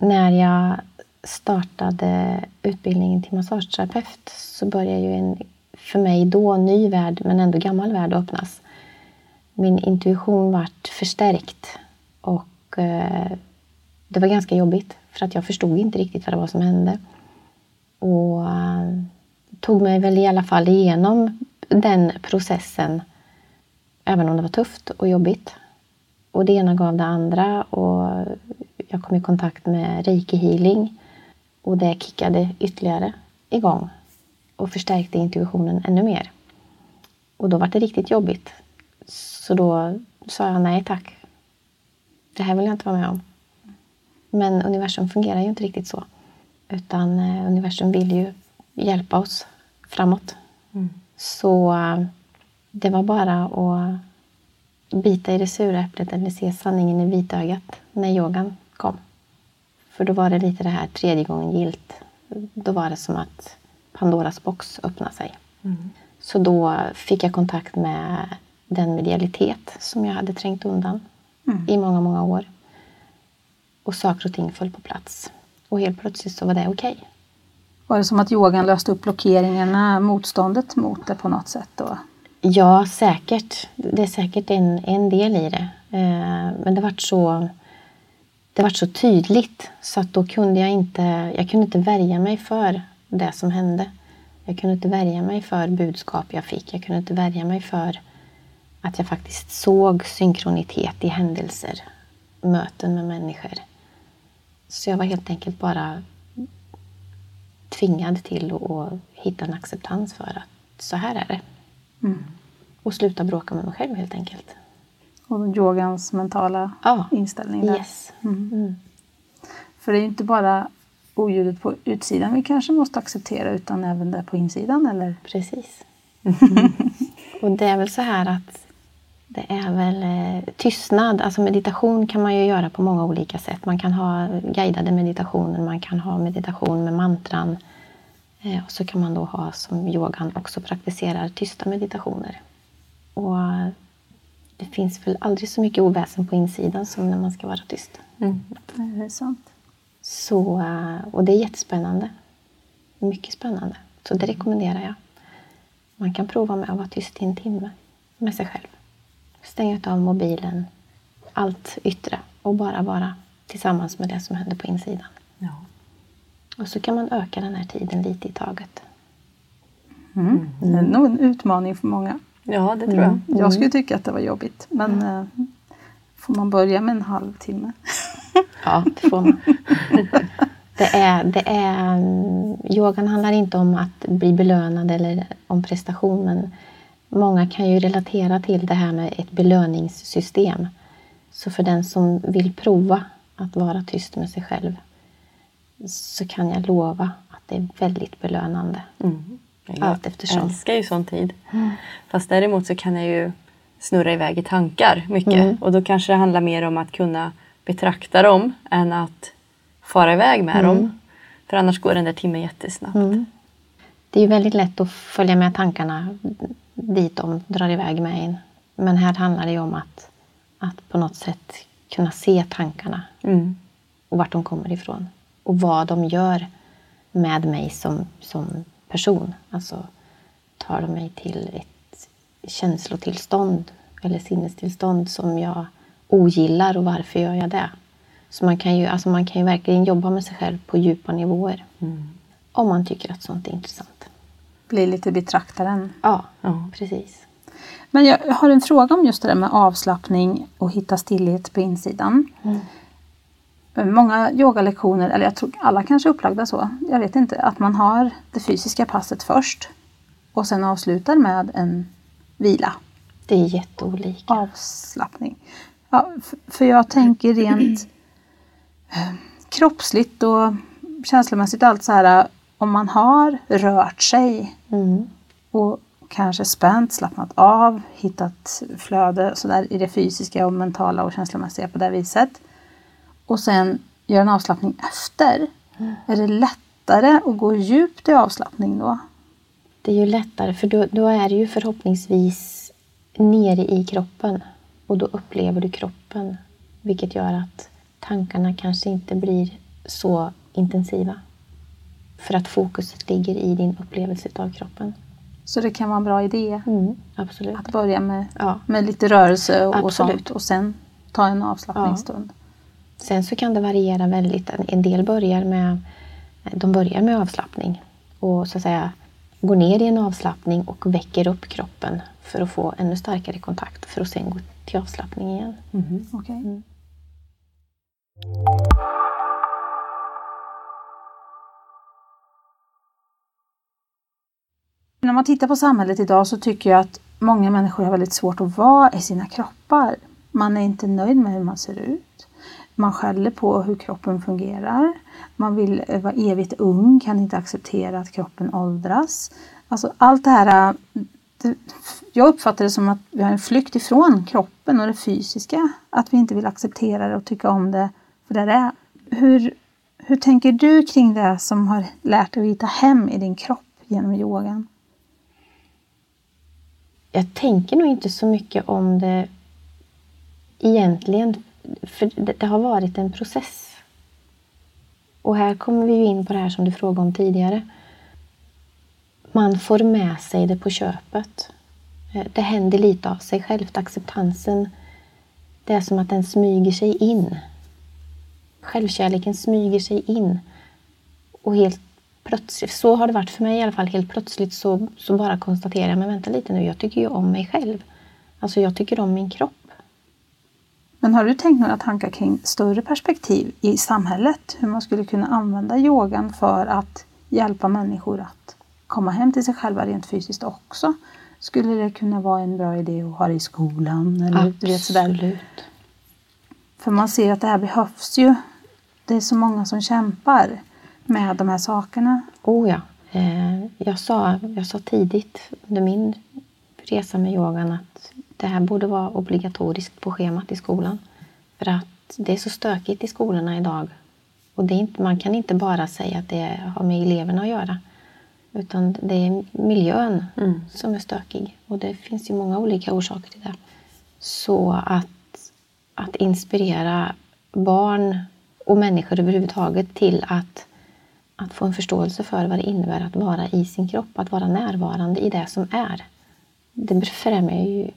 när jag startade utbildningen till massageterapeut så började ju en, för mig då, ny värld, men ändå gammal värld att öppnas. Min intuition vart förstärkt och eh, det var ganska jobbigt för att jag förstod inte riktigt vad det var som hände. Och eh, tog mig väl i alla fall igenom den processen, även om det var tufft och jobbigt. Och det ena gav det andra och jag kom i kontakt med reiki healing och det kickade ytterligare igång och förstärkte intuitionen ännu mer. Och då var det riktigt jobbigt. Så då sa jag nej tack. Det här vill jag inte vara med om. Men universum fungerar ju inte riktigt så. Utan eh, universum vill ju hjälpa oss framåt. Mm. Så eh, det var bara att bita i det sura äpplet eller se sanningen i vitögat när yogan kom. För då var det lite det här tredje gången gilt. Då var det som att Pandoras box öppnade sig. Mm. Så då fick jag kontakt med den medialitet som jag hade trängt undan mm. i många, många år. Och saker och ting föll på plats. Och helt plötsligt så var det okej. Okay. Var det som att yogan löste upp blockeringarna, motståndet mot det på något sätt? Då? Ja, säkert. Det är säkert en, en del i det. Eh, men det vart så det var så tydligt så att då kunde jag inte, jag kunde inte värja mig för det som hände. Jag kunde inte värja mig för budskap jag fick. Jag kunde inte värja mig för att jag faktiskt såg synkronitet i händelser, möten med människor. Så jag var helt enkelt bara tvingad till att hitta en acceptans för att så här är det. Mm. Och sluta bråka med mig själv helt enkelt. Och yogans mentala ja. inställning där. Yes. Mm. Mm. För det är ju inte bara oljudet på utsidan vi kanske måste acceptera utan även det på insidan, eller? Precis. och det är väl så här att det är väl eh, tystnad, alltså meditation kan man ju göra på många olika sätt. Man kan ha guidade meditationer, man kan ha meditation med mantran. Eh, och så kan man då ha, som yogan också praktiserar, tysta meditationer. Och det finns väl aldrig så mycket oväsen på insidan som när man ska vara tyst. Mm. Det är sant. Så, eh, och det är jättespännande. Mycket spännande. Så det rekommenderar jag. Man kan prova med att vara tyst i en timme med sig själv. Stänga av mobilen, allt yttre och bara vara tillsammans med det som händer på insidan. Ja. Och så kan man öka den här tiden lite i taget. Mm. Mm. Det är nog en utmaning för många. Ja, det tror jag. Mm. Jag skulle tycka att det var jobbigt. Men mm. får man börja med en halvtimme? ja, det får man. Det är, det är, yogan handlar inte om att bli belönad eller om prestation. Men många kan ju relatera till det här med ett belöningssystem. Så för den som vill prova att vara tyst med sig själv så kan jag lova att det är väldigt belönande. Mm. Allt eftersom. Jag älskar ju sån tid. Mm. Fast däremot så kan jag ju snurra iväg i tankar mycket. Mm. Och då kanske det handlar mer om att kunna betrakta dem än att fara iväg med mm. dem. För annars går den där timmen jättesnabbt. Mm. Det är ju väldigt lätt att följa med tankarna dit de drar iväg med en. Men här handlar det ju om att, att på något sätt kunna se tankarna mm. och vart de kommer ifrån. Och vad de gör med mig som, som person. Alltså tar de mig till ett känslotillstånd eller sinnestillstånd som jag ogillar och varför gör jag det? Så man kan ju, alltså man kan ju verkligen jobba med sig själv på djupa nivåer. Mm. Om man tycker att sånt är intressant. Bli lite betraktaren. Ja, ja, precis. Men jag har en fråga om just det där med avslappning och hitta stillhet på insidan. Mm. Många yogalektioner, eller jag tror alla kanske är upplagda så, jag vet inte, att man har det fysiska passet först och sen avslutar med en vila. Det är jätteolika. Avslappning. Ja, för jag tänker rent eh, kroppsligt och känslomässigt allt så här om man har rört sig mm. och kanske spänt, slappnat av, hittat flöde så där i det fysiska och mentala och känslomässiga på det viset och sen göra en avslappning efter, mm. är det lätt lättare att gå djupt i avslappning då? Det är ju lättare för då, då är det ju förhoppningsvis nere i kroppen och då upplever du kroppen vilket gör att tankarna kanske inte blir så intensiva. För att fokuset ligger i din upplevelse av kroppen. Så det kan vara en bra idé Mm, att börja med, Ja. med lite rörelse och, Absolut. sånt och sen ta en avslappningsstund. Sen så kan det variera väldigt. En- del börjar med, de börjar med avslappning och så att säga går ner i en avslappning och väcker upp kroppen för att få ännu starkare kontakt för att sen gå till avslappning igen. Okej. Mm. När man tittar på samhället idag så tycker jag att många människor har väldigt svårt att vara i sina kroppar. Man är inte nöjd med hur man ser ut. Man skäller på hur kroppen fungerar. Man vill vara evigt ung, kan inte acceptera att kroppen åldras. Alltså allt det här, jag uppfattar det som att vi har en flykt ifrån kroppen och det fysiska. Att vi inte vill acceptera det och tycka om det för det det är. Hur, hur tänker du kring det som har lärt dig att hitta hem i din kropp genom yogan? Jag tänker nog inte så mycket om det egentligen. För det, det har varit en process. Och här kommer vi ju in på det här som du frågade om tidigare. Man får med sig det på köpet. Eh, det händer lite av sig självt. Acceptansen, det är som att den smyger sig in. Självkärleken smyger sig in. Och helt plötsligt, så har det varit för mig i alla fall, helt plötsligt så, så bara konstaterar jag, men vänta lite nu, jag tycker ju om mig själv. Alltså jag tycker om min kropp. Men har du tänkt några tankar kring större perspektiv i samhället? Hur man skulle kunna använda yogan för att hjälpa människor att komma hem till sig själva rent fysiskt också? Skulle det kunna vara en bra idé att ha det i skolan? Eller, du vet, sådär? Absolut. För man ser att det här behövs ju. Det är så många som kämpar med de här sakerna. Oh ja. Eh, jag, sa, jag sa tidigt under min resa med yogan att det här borde vara obligatoriskt på schemat i skolan. För att det är så stökigt i skolorna idag. Och det är inte, man kan inte bara säga att det har med eleverna att göra. Utan det är miljön som är stökig. Och det finns ju många olika orsaker till det. Så att, att inspirera barn och människor överhuvudtaget till att, att få en förståelse för vad det innebär att vara i sin kropp, att vara närvarande i det som är. Det befrämjar ju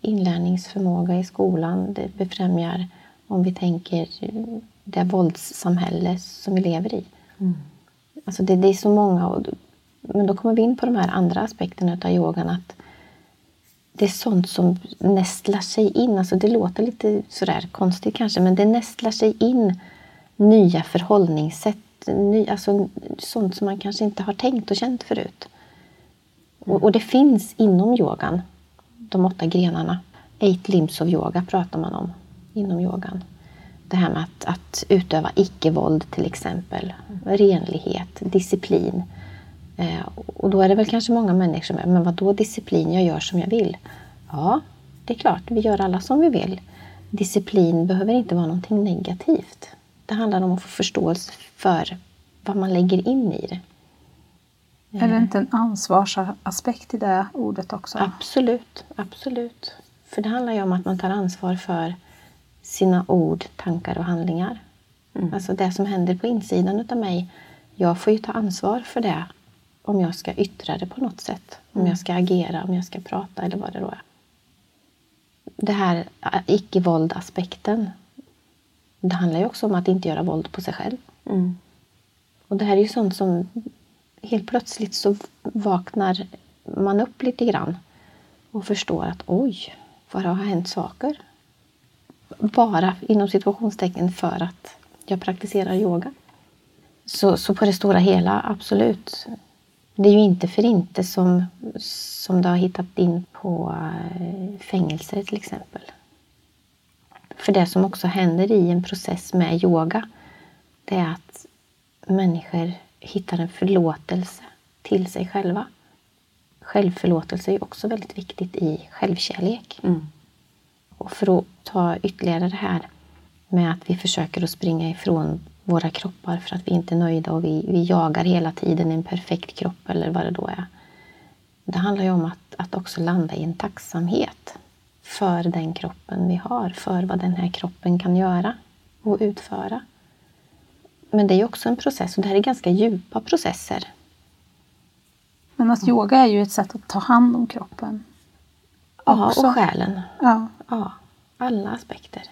inlärningsförmåga i skolan. Det befrämjar, om vi tänker, det våldssamhälle som vi lever i. Alltså det, det är så många. Och, men då kommer vi in på de här andra aspekterna av yogan. Att det är sånt som nästlar sig in. Alltså det låter lite sådär konstigt kanske, men det nästlar sig in nya förhållningssätt. Ny, alltså sånt som man kanske inte har tänkt och känt förut. Och, och det finns inom yogan, de åtta grenarna. Eight limbs of yoga pratar man om inom yogan. Det här med att, att utöva icke-våld till exempel. Renlighet, disciplin. Eh, och då är det väl kanske många människor som är, men vadå disciplin? Jag gör som jag vill. Ja, det är klart, vi gör alla som vi vill. Disciplin behöver inte vara någonting negativt. Det handlar om att få förståelse för vad man lägger in i det. Är det inte en ansvarsaspekt i det ordet också? Absolut, absolut. För det handlar ju om att man tar ansvar för sina ord, tankar och handlingar. Alltså det som händer på insidan utav mig. Jag får ju ta ansvar för det om jag ska yttra det på något sätt. Om jag ska agera, om jag ska prata eller vad det då är. Det här äh, icke-våld-aspekten. Det handlar ju också om att inte göra våld på sig själv. Mm. Och det här är ju sånt som helt plötsligt så vaknar man upp lite grann och förstår att oj, vad det har hänt saker. Bara inom situationstecken för att jag praktiserar yoga. Så, så på det stora hela, absolut. Det är ju inte för inte som, som det har hittat in på eh, fängelser till exempel. För det som också händer i en process med yoga, det är att människor hittar en förlåtelse till sig själva. Självförlåtelse är också väldigt viktigt i självkärlek. Mm. Och för att ta ytterligare det här med att vi försöker att springa ifrån våra kroppar för att vi inte är nöjda och vi, vi jagar hela tiden en perfekt kropp eller vad det då är. Det handlar ju om att, att också landa i en tacksamhet för den kroppen vi har, för vad den här kroppen kan göra och utföra. Men det är också en process och det här är ganska djupa processer. Men att yoga är ju ett sätt att ta hand om kroppen. Ja, Också. och själen. Ja. Ja, alla aspekter.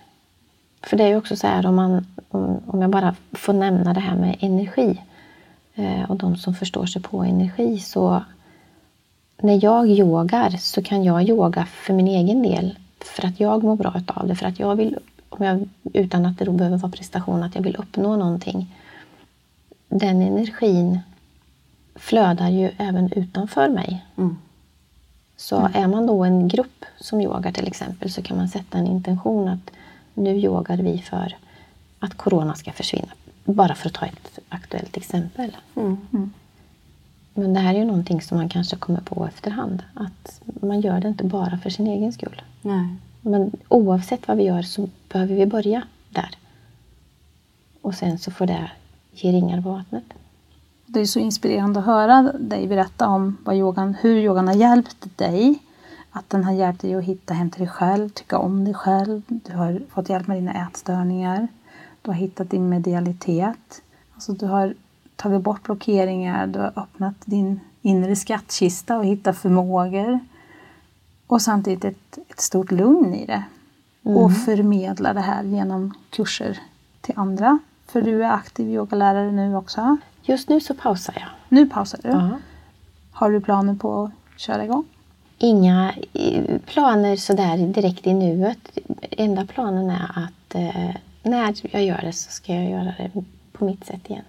För det är ju också så här om man, om, om jag bara får nämna det här med energi eh, och de som förstår sig på energi så när jag yogar så kan jag yoga för min egen del för att jag mår bra utav det, för att jag vill, om jag, utan att det då behöver vara prestation, att jag vill uppnå någonting. Den energin flödar ju även utanför mig. Mm. Så är man då en grupp som yogar till exempel så kan man sätta en intention att nu yogar vi för att corona ska försvinna. Bara för att ta ett aktuellt exempel. Mm. Men det här är ju någonting som man kanske kommer på efterhand. Att man gör det inte bara för sin egen skull. Nej. Men oavsett vad vi gör så behöver vi börja där. Och sen så får det ge ringar på vattnet. Det är så inspirerande att höra dig berätta om vad yogan, hur yogan har hjälpt dig. Att den har hjälpt dig att hitta hem till dig själv, tycka om dig själv. Du har fått hjälp med dina ätstörningar. Du har hittat din medialitet. Alltså du har tagit bort blockeringar, du har öppnat din inre skattkista och hittat förmågor. Och samtidigt ett, ett stort lugn i det. Och förmedla det här genom kurser till andra. För du är aktiv yogalärare nu också. Just nu så pausar jag. Nu pausar du. Ja. Har du planer på att köra igång? Inga eh, planer sådär direkt i nuet. Enda planen är att eh, när jag gör det så ska jag göra det på mitt sätt igen.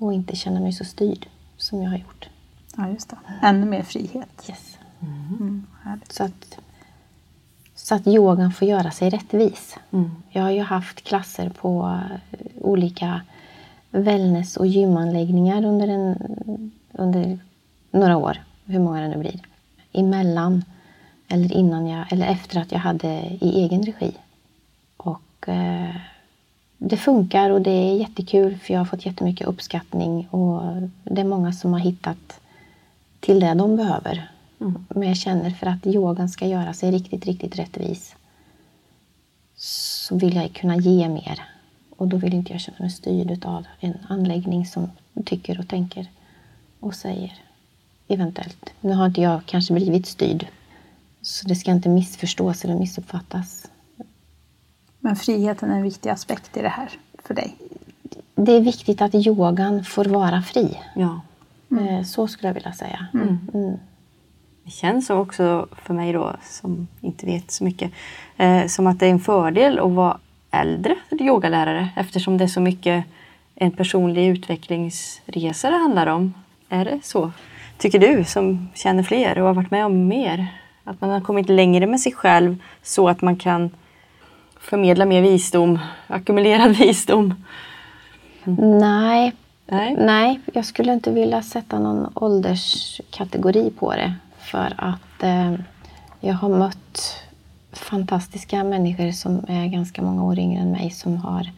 Och inte känna mig så styrd som jag har gjort. Ja, just det. Ännu mer frihet. Yes. Mm, härligt. Så att, så att yogan får göra sig rättvis. Mm. Jag har ju haft klasser på eh, olika wellness och gymanläggningar under, en, under några år, hur många det nu blir. Emellan, eller innan jag, eller efter att jag hade i egen regi. Och eh, det funkar och det är jättekul för jag har fått jättemycket uppskattning och det är många som har hittat till det de behöver. Men jag känner för att yogan ska göra sig riktigt, riktigt rättvis så vill jag kunna ge mer. Och då vill inte jag känna mig styrd av en anläggning som tycker och tänker och säger. Eventuellt. Nu har inte jag kanske blivit styrd. Så det ska inte missförstås eller missuppfattas. Men friheten är en viktig aspekt i det här för dig. Det är viktigt att yogan får vara fri. Ja. Eh, Så skulle jag vilja säga. Mm. Det känns så också för mig då, som inte vet så mycket, eh, som att det är en fördel att vara äldre yogalärare eftersom det är så mycket en personlig utvecklingsresa det handlar om. Är det så? Tycker du som känner fler och har varit med om mer? Att man har kommit längre med sig själv så att man kan förmedla mer visdom, ackumulerad visdom? Nej, Nej. Nej, jag skulle inte vilja sätta någon ålderskategori på det. För att eh, jag har mött fantastiska människor som är ganska många år yngre än mig som har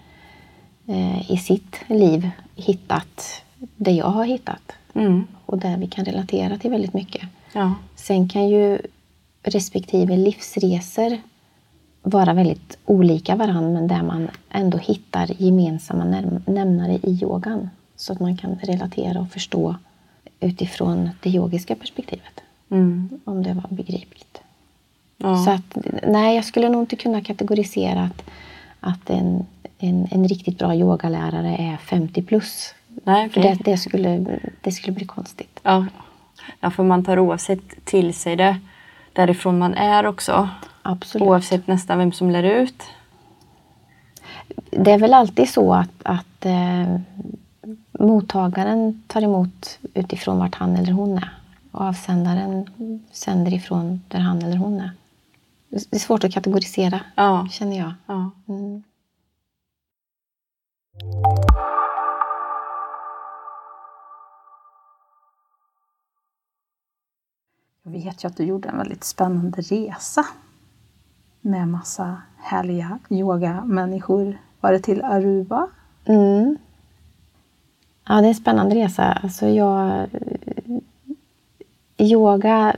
eh, i sitt liv hittat det jag har hittat. Mm. Och där vi kan relatera till väldigt mycket. Ja. Sen kan ju respektive livsresor vara väldigt olika varandra men där man ändå hittar gemensamma näm- nämnare i yogan. Så att man kan relatera och förstå utifrån det yogiska perspektivet. Mm. Om det var begripligt. Ja. Så att, nej, jag skulle nog inte kunna kategorisera att, att en, en, en riktigt bra yogalärare är 50 plus. Nej, För okej. det, det, skulle, det skulle bli konstigt. Ja. ja, för man tar oavsett till sig det därifrån man är också. Absolut. Oavsett nästan vem som lär ut. Det är väl alltid så att, att eh, mottagaren tar emot utifrån vart han eller hon är. Och avsändaren sänder ifrån där han eller hon är. Det är svårt att kategorisera, Ja. känner jag. ja. Mm. Jag vet ju att du gjorde en väldigt spännande resa med massa härliga yogamänniskor. Var det till Aruba? Mm. Ja, det är en spännande resa. Alltså jag, eh, yoga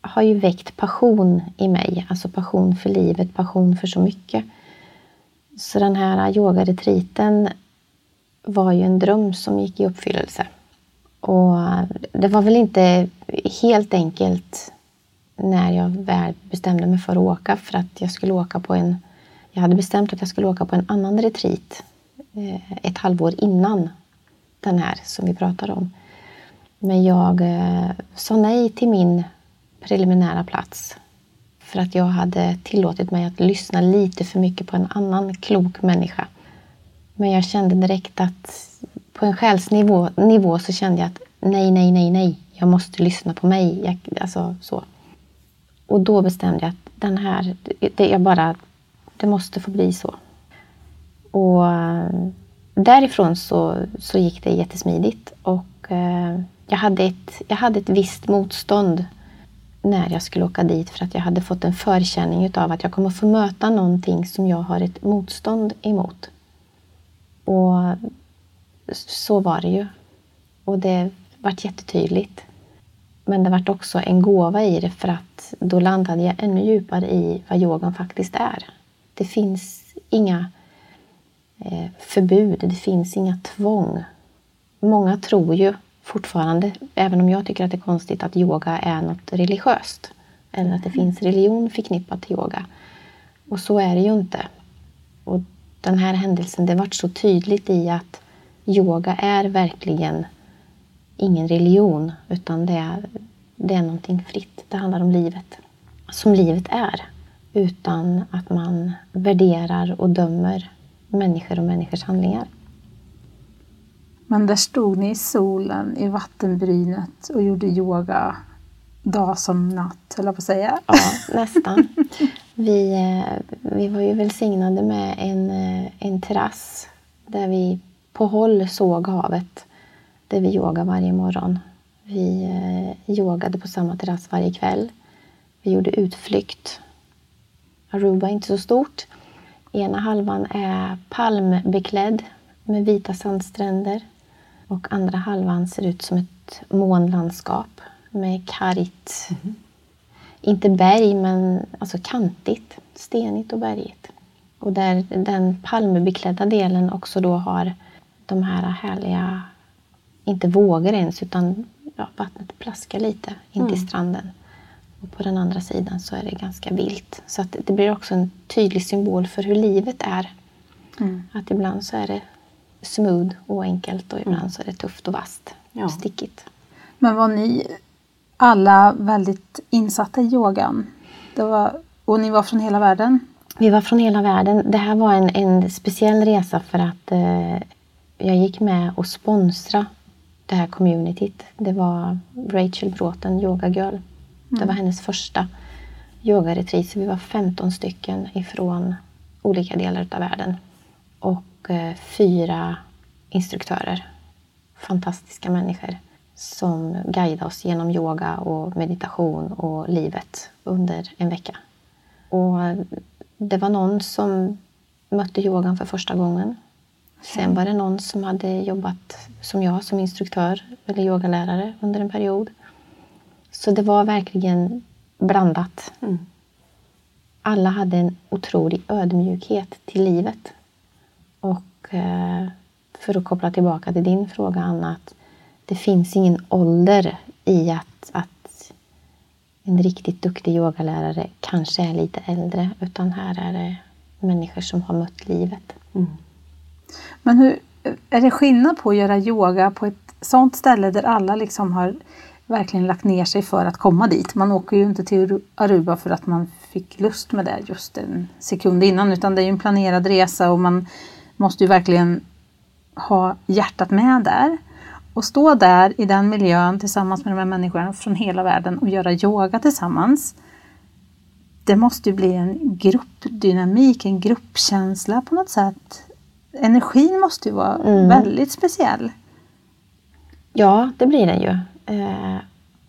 har ju väckt passion i mig. Alltså passion för livet, passion för så mycket. Så den här yogaretriten var ju en dröm som gick i uppfyllelse. Och det var väl inte helt enkelt när jag väl bestämde mig för att åka för att jag skulle åka på en... Jag hade bestämt att jag skulle åka på en annan retreat eh, ett halvår innan den här som vi pratar om. Men jag eh, sa nej till min preliminära plats för att jag hade tillåtit mig att lyssna lite för mycket på en annan klok människa. Men jag kände direkt att på en själsnivå nivå så kände jag att nej, nej, nej, nej, jag måste lyssna på mig. Jag, alltså, så. Och då bestämde jag att den här, det, är bara, det måste få bli så. Och eh, därifrån så, så gick det jättesmidigt och eh, jag, hade ett, jag hade ett visst motstånd när jag skulle åka dit för att jag hade fått en förkänning utav att jag kommer få möta någonting som jag har ett motstånd emot. Och så var det ju. Och det vart jättetydligt. Men det vart också en gåva i det för att då landade jag ännu djupare i vad yogan faktiskt är. Det finns inga eh, förbud, det finns inga tvång. Många tror ju fortfarande, även om jag tycker att det är konstigt, att yoga är något religiöst. Eller att det finns religion förknippat till yoga. Och så är det ju inte. Och den här händelsen, det vart så tydligt i att yoga är verkligen ingen religion, utan det är, det är någonting fritt. Det handlar om livet, som livet är, utan att man värderar och dömer människor och människors handlingar. Men där stod ni i solen i vattenbrynet och gjorde yoga dag som natt, höll jag på att säga. Ja, nästan. Vi, eh, vi var ju välsignade med en, eh, en terrass där vi på håll såg havet. Där vi yogade varje morgon. Vi eh, yogade på samma terrass varje kväll. Vi gjorde utflykt. Aruba är inte så stort. Ena halvan är palmbeklädd med vita sandstränder och andra halvan ser ut som ett månlandskap med kargt, mm. inte berg men alltså kantigt, stenigt och bergigt. Och där den palmbeklädda delen också då har de här härliga, inte vågor ens, utan ja, vattnet plaskar lite in till mm. stranden. Och på den andra sidan så är det ganska vilt. Så att det blir också en tydlig symbol för hur livet är. Mm. Att ibland så är det smooth och enkelt och ibland mm. så är det tufft och vasst ja. och stickigt. Men var ni alla väldigt insatta i yogan? Det var, och ni var från hela världen? Vi var från hela världen. Det här var en, en speciell resa för att eh, jag gick med och sponsra det här communityt. Det var Rachel Bråten, Yoga Girl. Mm. Det var hennes första yogaretreat. Så vi var 15 stycken ifrån olika delar av världen. Och eh, fyra instruktörer. Fantastiska människor som guidade oss genom yoga och meditation och livet under en vecka. Och det var någon som mötte yogan för första gången. Sen var det någon som hade jobbat som jag som instruktör eller yogalärare under en period. Så det var verkligen blandat. Mm. Alla hade en otrolig ödmjukhet till livet. Och eh, för att koppla tillbaka till din fråga Anna, att det finns ingen ålder i att, att en riktigt duktig yogalärare kanske är lite äldre, utan här är det människor som har mött livet. Mm. Men hur, är det skillnad på att göra yoga på ett sånt ställe där alla liksom har verkligen lagt ner sig för att komma dit? Man åker ju inte till Aruba för att man fick lust med det just en sekund innan utan det är ju en planerad resa och man måste ju verkligen ha hjärtat med där. Och stå där i den miljön tillsammans med de här människorna från hela världen och göra yoga tillsammans. Det måste ju bli en gruppdynamik, en gruppkänsla på något sätt energin måste ju vara mm. väldigt speciell. Ja, det blir den ju. Eh,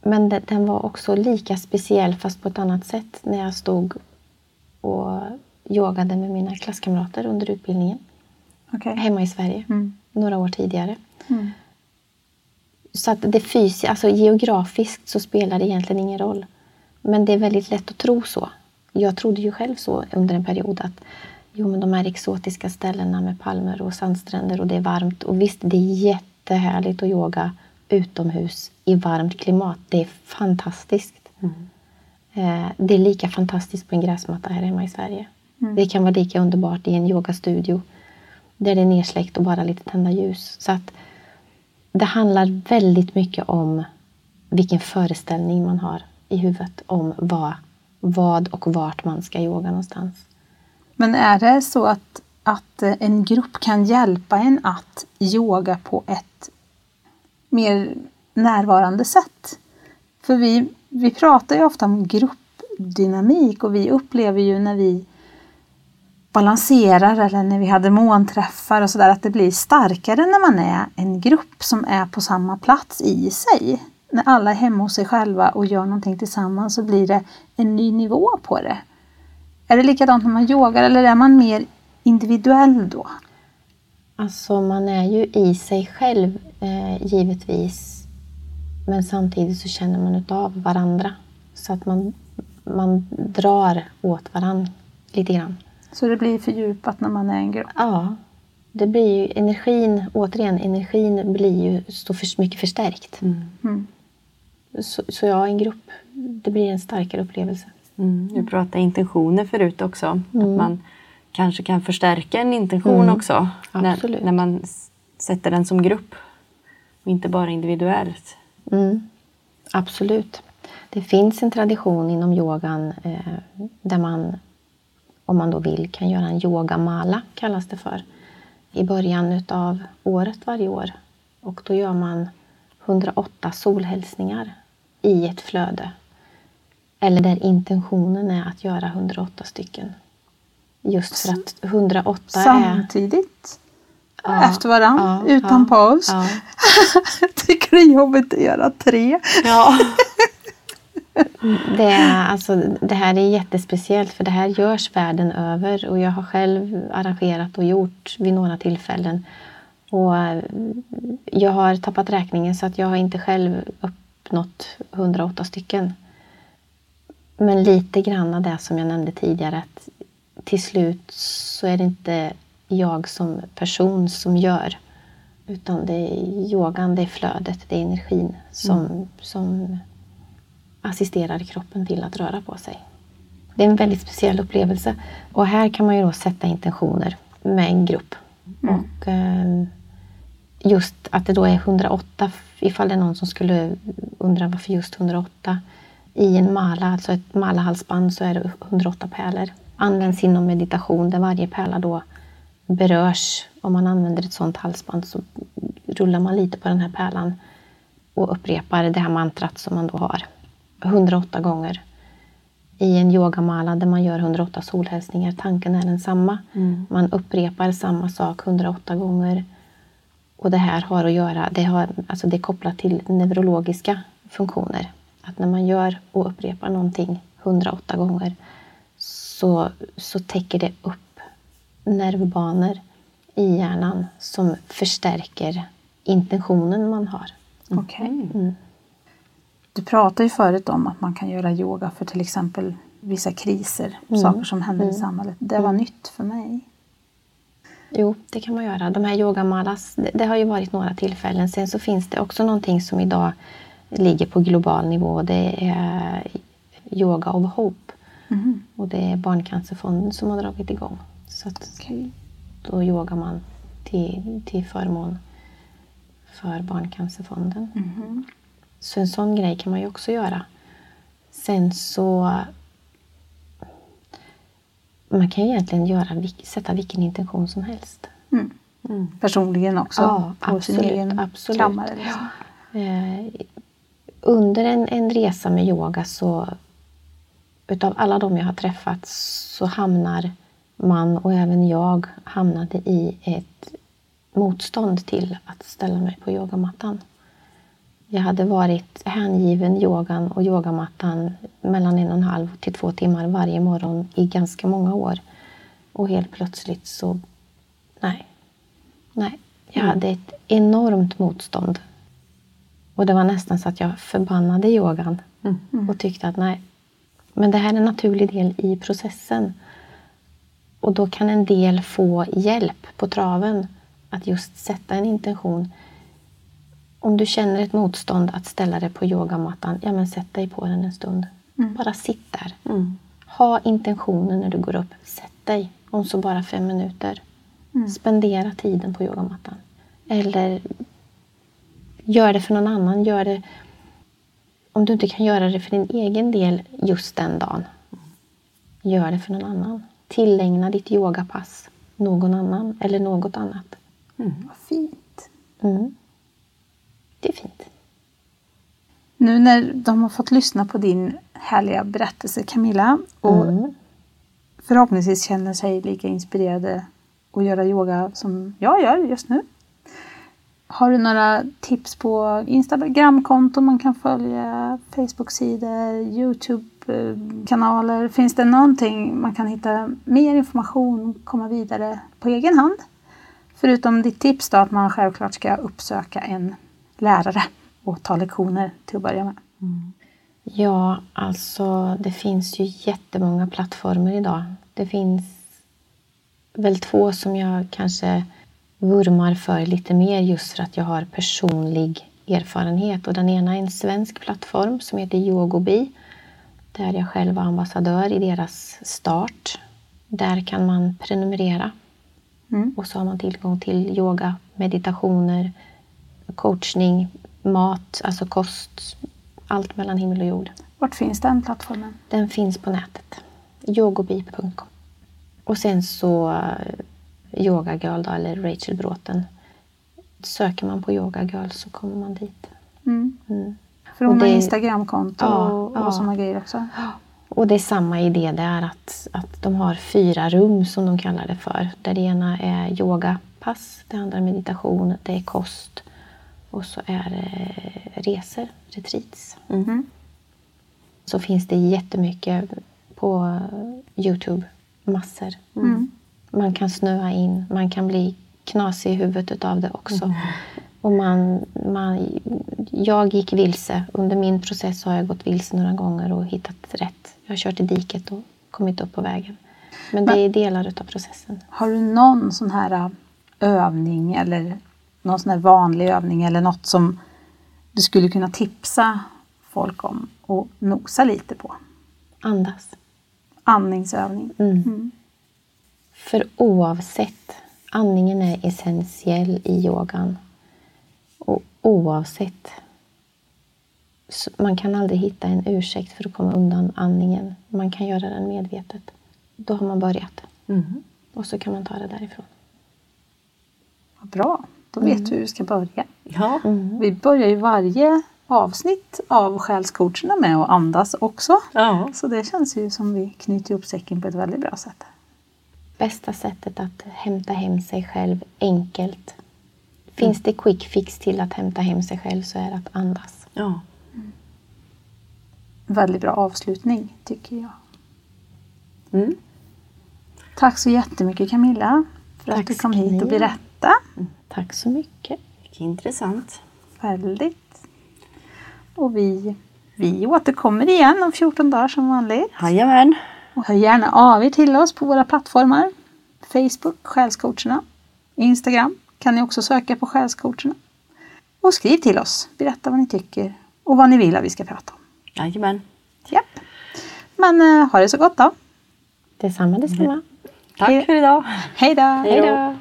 men den var också lika speciell fast på ett annat sätt när jag stod och yogade med mina klasskamrater under utbildningen. Okay. Hemma i Sverige, mm. några år tidigare. Mm. Så att det fysiska, alltså geografiskt så spelar det egentligen ingen roll. Men det är väldigt lätt att tro så. Jag trodde ju själv så under en period att jo, men de här exotiska ställena med palmer och sandstränder och det är varmt. Och visst, det är jättehärligt att yoga utomhus i varmt klimat. Det är fantastiskt. Mm. Eh, det är lika fantastiskt på en gräsmatta här hemma i Sverige. Det kan vara lika underbart i en yogastudio där det är nersläckt och bara lite tända ljus. Så att det handlar väldigt mycket om vilken föreställning man har i huvudet om vad, vad och vart man ska yoga någonstans. Men är det så att, att en grupp kan hjälpa en att yoga på ett mer närvarande sätt? För vi, vi pratar ju ofta om gruppdynamik och vi upplever ju när vi balanserar eller när vi hade månträffar och sådär att det blir starkare när man är en grupp som är på samma plats i sig. När alla är hemma hos sig själva och gör någonting tillsammans så blir det en ny nivå på det. Är det likadant när man yogar eller är man mer individuell då? Alltså man är ju i sig själv eh, givetvis. Men samtidigt så känner man utav varandra. Så att man, man drar åt varandra lite grann. Så det blir fördjupat när man är en grupp? Ja, det blir ju energin, återigen, energin blir ju så för, mycket förstärkt. Mm. Så, så ja, en grupp, det blir en starkare upplevelse. Mm. Du pratade intentioner förut också. Att man kanske kan förstärka en intention också. Absolut. När, när man sätter den som grupp. Och inte bara individuellt. Mm. Absolut. Det finns en tradition inom yogan eh, där man, om man då vill, kan göra en yogamala, kallas det för, i början utav året varje år. Och då gör man 108 solhälsningar i ett flöde. Eller där intentionen är att göra 108 stycken. Just för att 108 är... Samtidigt? Ja, efter varandra? ja, utan ja, paus? Ja. Jag tycker det är jobbigt att göra tre. Ja. Det, är, alltså, det här är jättespeciellt för det här görs världen över och jag har själv arrangerat och gjort vid några tillfällen. Och eh, jag har tappat räkningen så att jag har inte själv uppnått 108 stycken. Men lite grann av det som jag nämnde tidigare att till slut så är det inte jag som person som gör utan det är yogan, det är flödet, det är energin som, som assisterar kroppen till att röra på sig. Det är en väldigt speciell upplevelse. Och här kan man ju då sätta intentioner med en grupp. Och eh, just att det då är 108, ifall det är någon som skulle undra varför just 108. I en mala, alltså ett malahalsband, så är det 108 pärlor. Används inom meditation där varje pärla då berörs. Om man använder ett sådant halsband så rullar man lite på den här pärlan och upprepar det här mantrat som man då har 108 gånger i en yogamala där man gör 108 solhälsningar. Tanken är densamma. Man upprepar samma sak 108 gånger. Och det här har att göra, det, har, alltså det är kopplat till neurologiska funktioner. Att när man gör och upprepar någonting 108 gånger så, så täcker det upp nervbanor i hjärnan som förstärker intentionen man har. Okej. Du pratade ju förut om att man kan göra yoga för till exempel vissa kriser, saker som händer i samhället. Det var nytt för mig. Jo, det kan man göra. De här yogamalas, det, det har ju varit några tillfällen. Sen så finns det också någonting som idag ligger på global nivå. Det är Yoga of Hope. Och det är Barncancerfonden som har dragit igång. Så att då yogar man till, till förmån för Barncancerfonden. Så en sån grej kan man ju också göra. Sen så... Man kan ju egentligen göra, sätta vilken intention som helst. Personligen också. Ja, på sin absolut, egen absolut. kammare. Liksom. Eh, under en, en resa med yoga så utav alla de jag har träffat så hamnar man och även jag hamnade i ett motstånd till att ställa mig på yogamattan. Jag hade varit hängiven yogan och yogamattan mellan en och en halv till två timmar varje morgon i ganska många år. Och helt plötsligt så, nej. Nej, jag hade ett enormt motstånd Och det var nästan så att jag förbannade yogan Mm. och tyckte att nej, men det här är en naturlig del i processen. Och då kan en del få hjälp på traven att just sätta en intention. Om du känner ett motstånd att ställa dig på yogamattan, ja men sätt dig på den en stund. Bara sitt där. Mm. Ha intentionen när du går upp. Sätt dig, om så bara fem minuter. Spendera tiden på yogamattan. Eller gör det för någon annan. Gör det om du inte kan göra det för din egen del just den dagen. Gör det för någon annan. Tillägna ditt yogapass någon annan eller något annat. Vad fint. Mm. Det är fint. Nu när de har fått lyssna på din härliga berättelse Camilla och Mm. förhoppningsvis känner sig lika inspirerade att göra yoga som jag gör just nu. Har du några tips på Instagramkonton man kan följa, Facebook-sidor, Youtube-kanaler? Finns det någonting man kan hitta mer information, och komma vidare på egen hand? Förutom ditt tips då att man självklart ska uppsöka en lärare och ta lektioner till att börja med. Mm. Ja, alltså det finns ju jättemånga plattformar idag. Det finns väl två som jag kanske vurmar för lite mer just för att jag har personlig erfarenhet. Och den ena är en svensk plattform som heter Yogobi där jag själv var ambassadör i deras start. Där kan man prenumerera Mm. och så har man tillgång till yoga, meditationer, coachning, mat, alltså kost, allt mellan himmel och jord. Vart finns den plattformen? Den finns på nätet. yogobi.com. Och sen så Yoga Girl då, eller Rachel Bråten. Söker man på Yoga Girl så kommer man dit. Mm. Mm. För hon Och har Instagramkonto Ja, och, ja. och sådana grejer också. Och det är samma idé där att, att de har fyra rum som de kallar det för. Där det ena är yogapass, det andra är meditation, det är kost och så är det resor, retreats. Mm. Så finns det jättemycket på Youtube, massor. Mm. Man kan snöa in, man kan bli knasig i huvudet utav det också. Och man, man, jag gick vilse. Under min process har jag gått vilse några gånger och hittat rätt. Jag har kört i diket och kommit upp på vägen. Men det är delar utav processen. Har du någon sån här ä, övning eller någon sån här vanlig övning eller något som du skulle kunna tipsa folk om och nosa lite på? Andas. Andningsövning. Mm. För oavsett, andningen är essentiell i yogan. Och oavsett, man kan aldrig hitta en ursäkt för att komma undan andningen. Man kan göra den medvetet. Då har man börjat. Mm. Och så kan man ta det därifrån. Vad bra, då vet du hur du ska börja. Ja. Vi börjar ju varje avsnitt av Själscoacherna med att andas också. ja. Så det känns ju som vi knyter ihop säcken på ett väldigt bra sätt. Bästa sättet att hämta hem sig själv enkelt. Finns det quick fix till att hämta hem sig själv så är det att andas. ja. Väldigt bra avslutning tycker jag. Mm. Tack så jättemycket Camilla för att Tack du kom hit och berättade. Tack så mycket. Vilket intressant. Väldigt. Och vi, vi återkommer igen om 14 dagar som vanligt. Jajamän. Och hör gärna av er till oss på våra plattformar. Facebook, Själscoacherna. Instagram kan ni också söka på Själscoacherna. Och skriv till oss. Berätta vad ni tycker och vad ni vill att vi ska prata om. Jajamän. Japp. Men eh, ha det så gott då. Detsamma, detsamma. Tack för idag. Hej då! Hej då.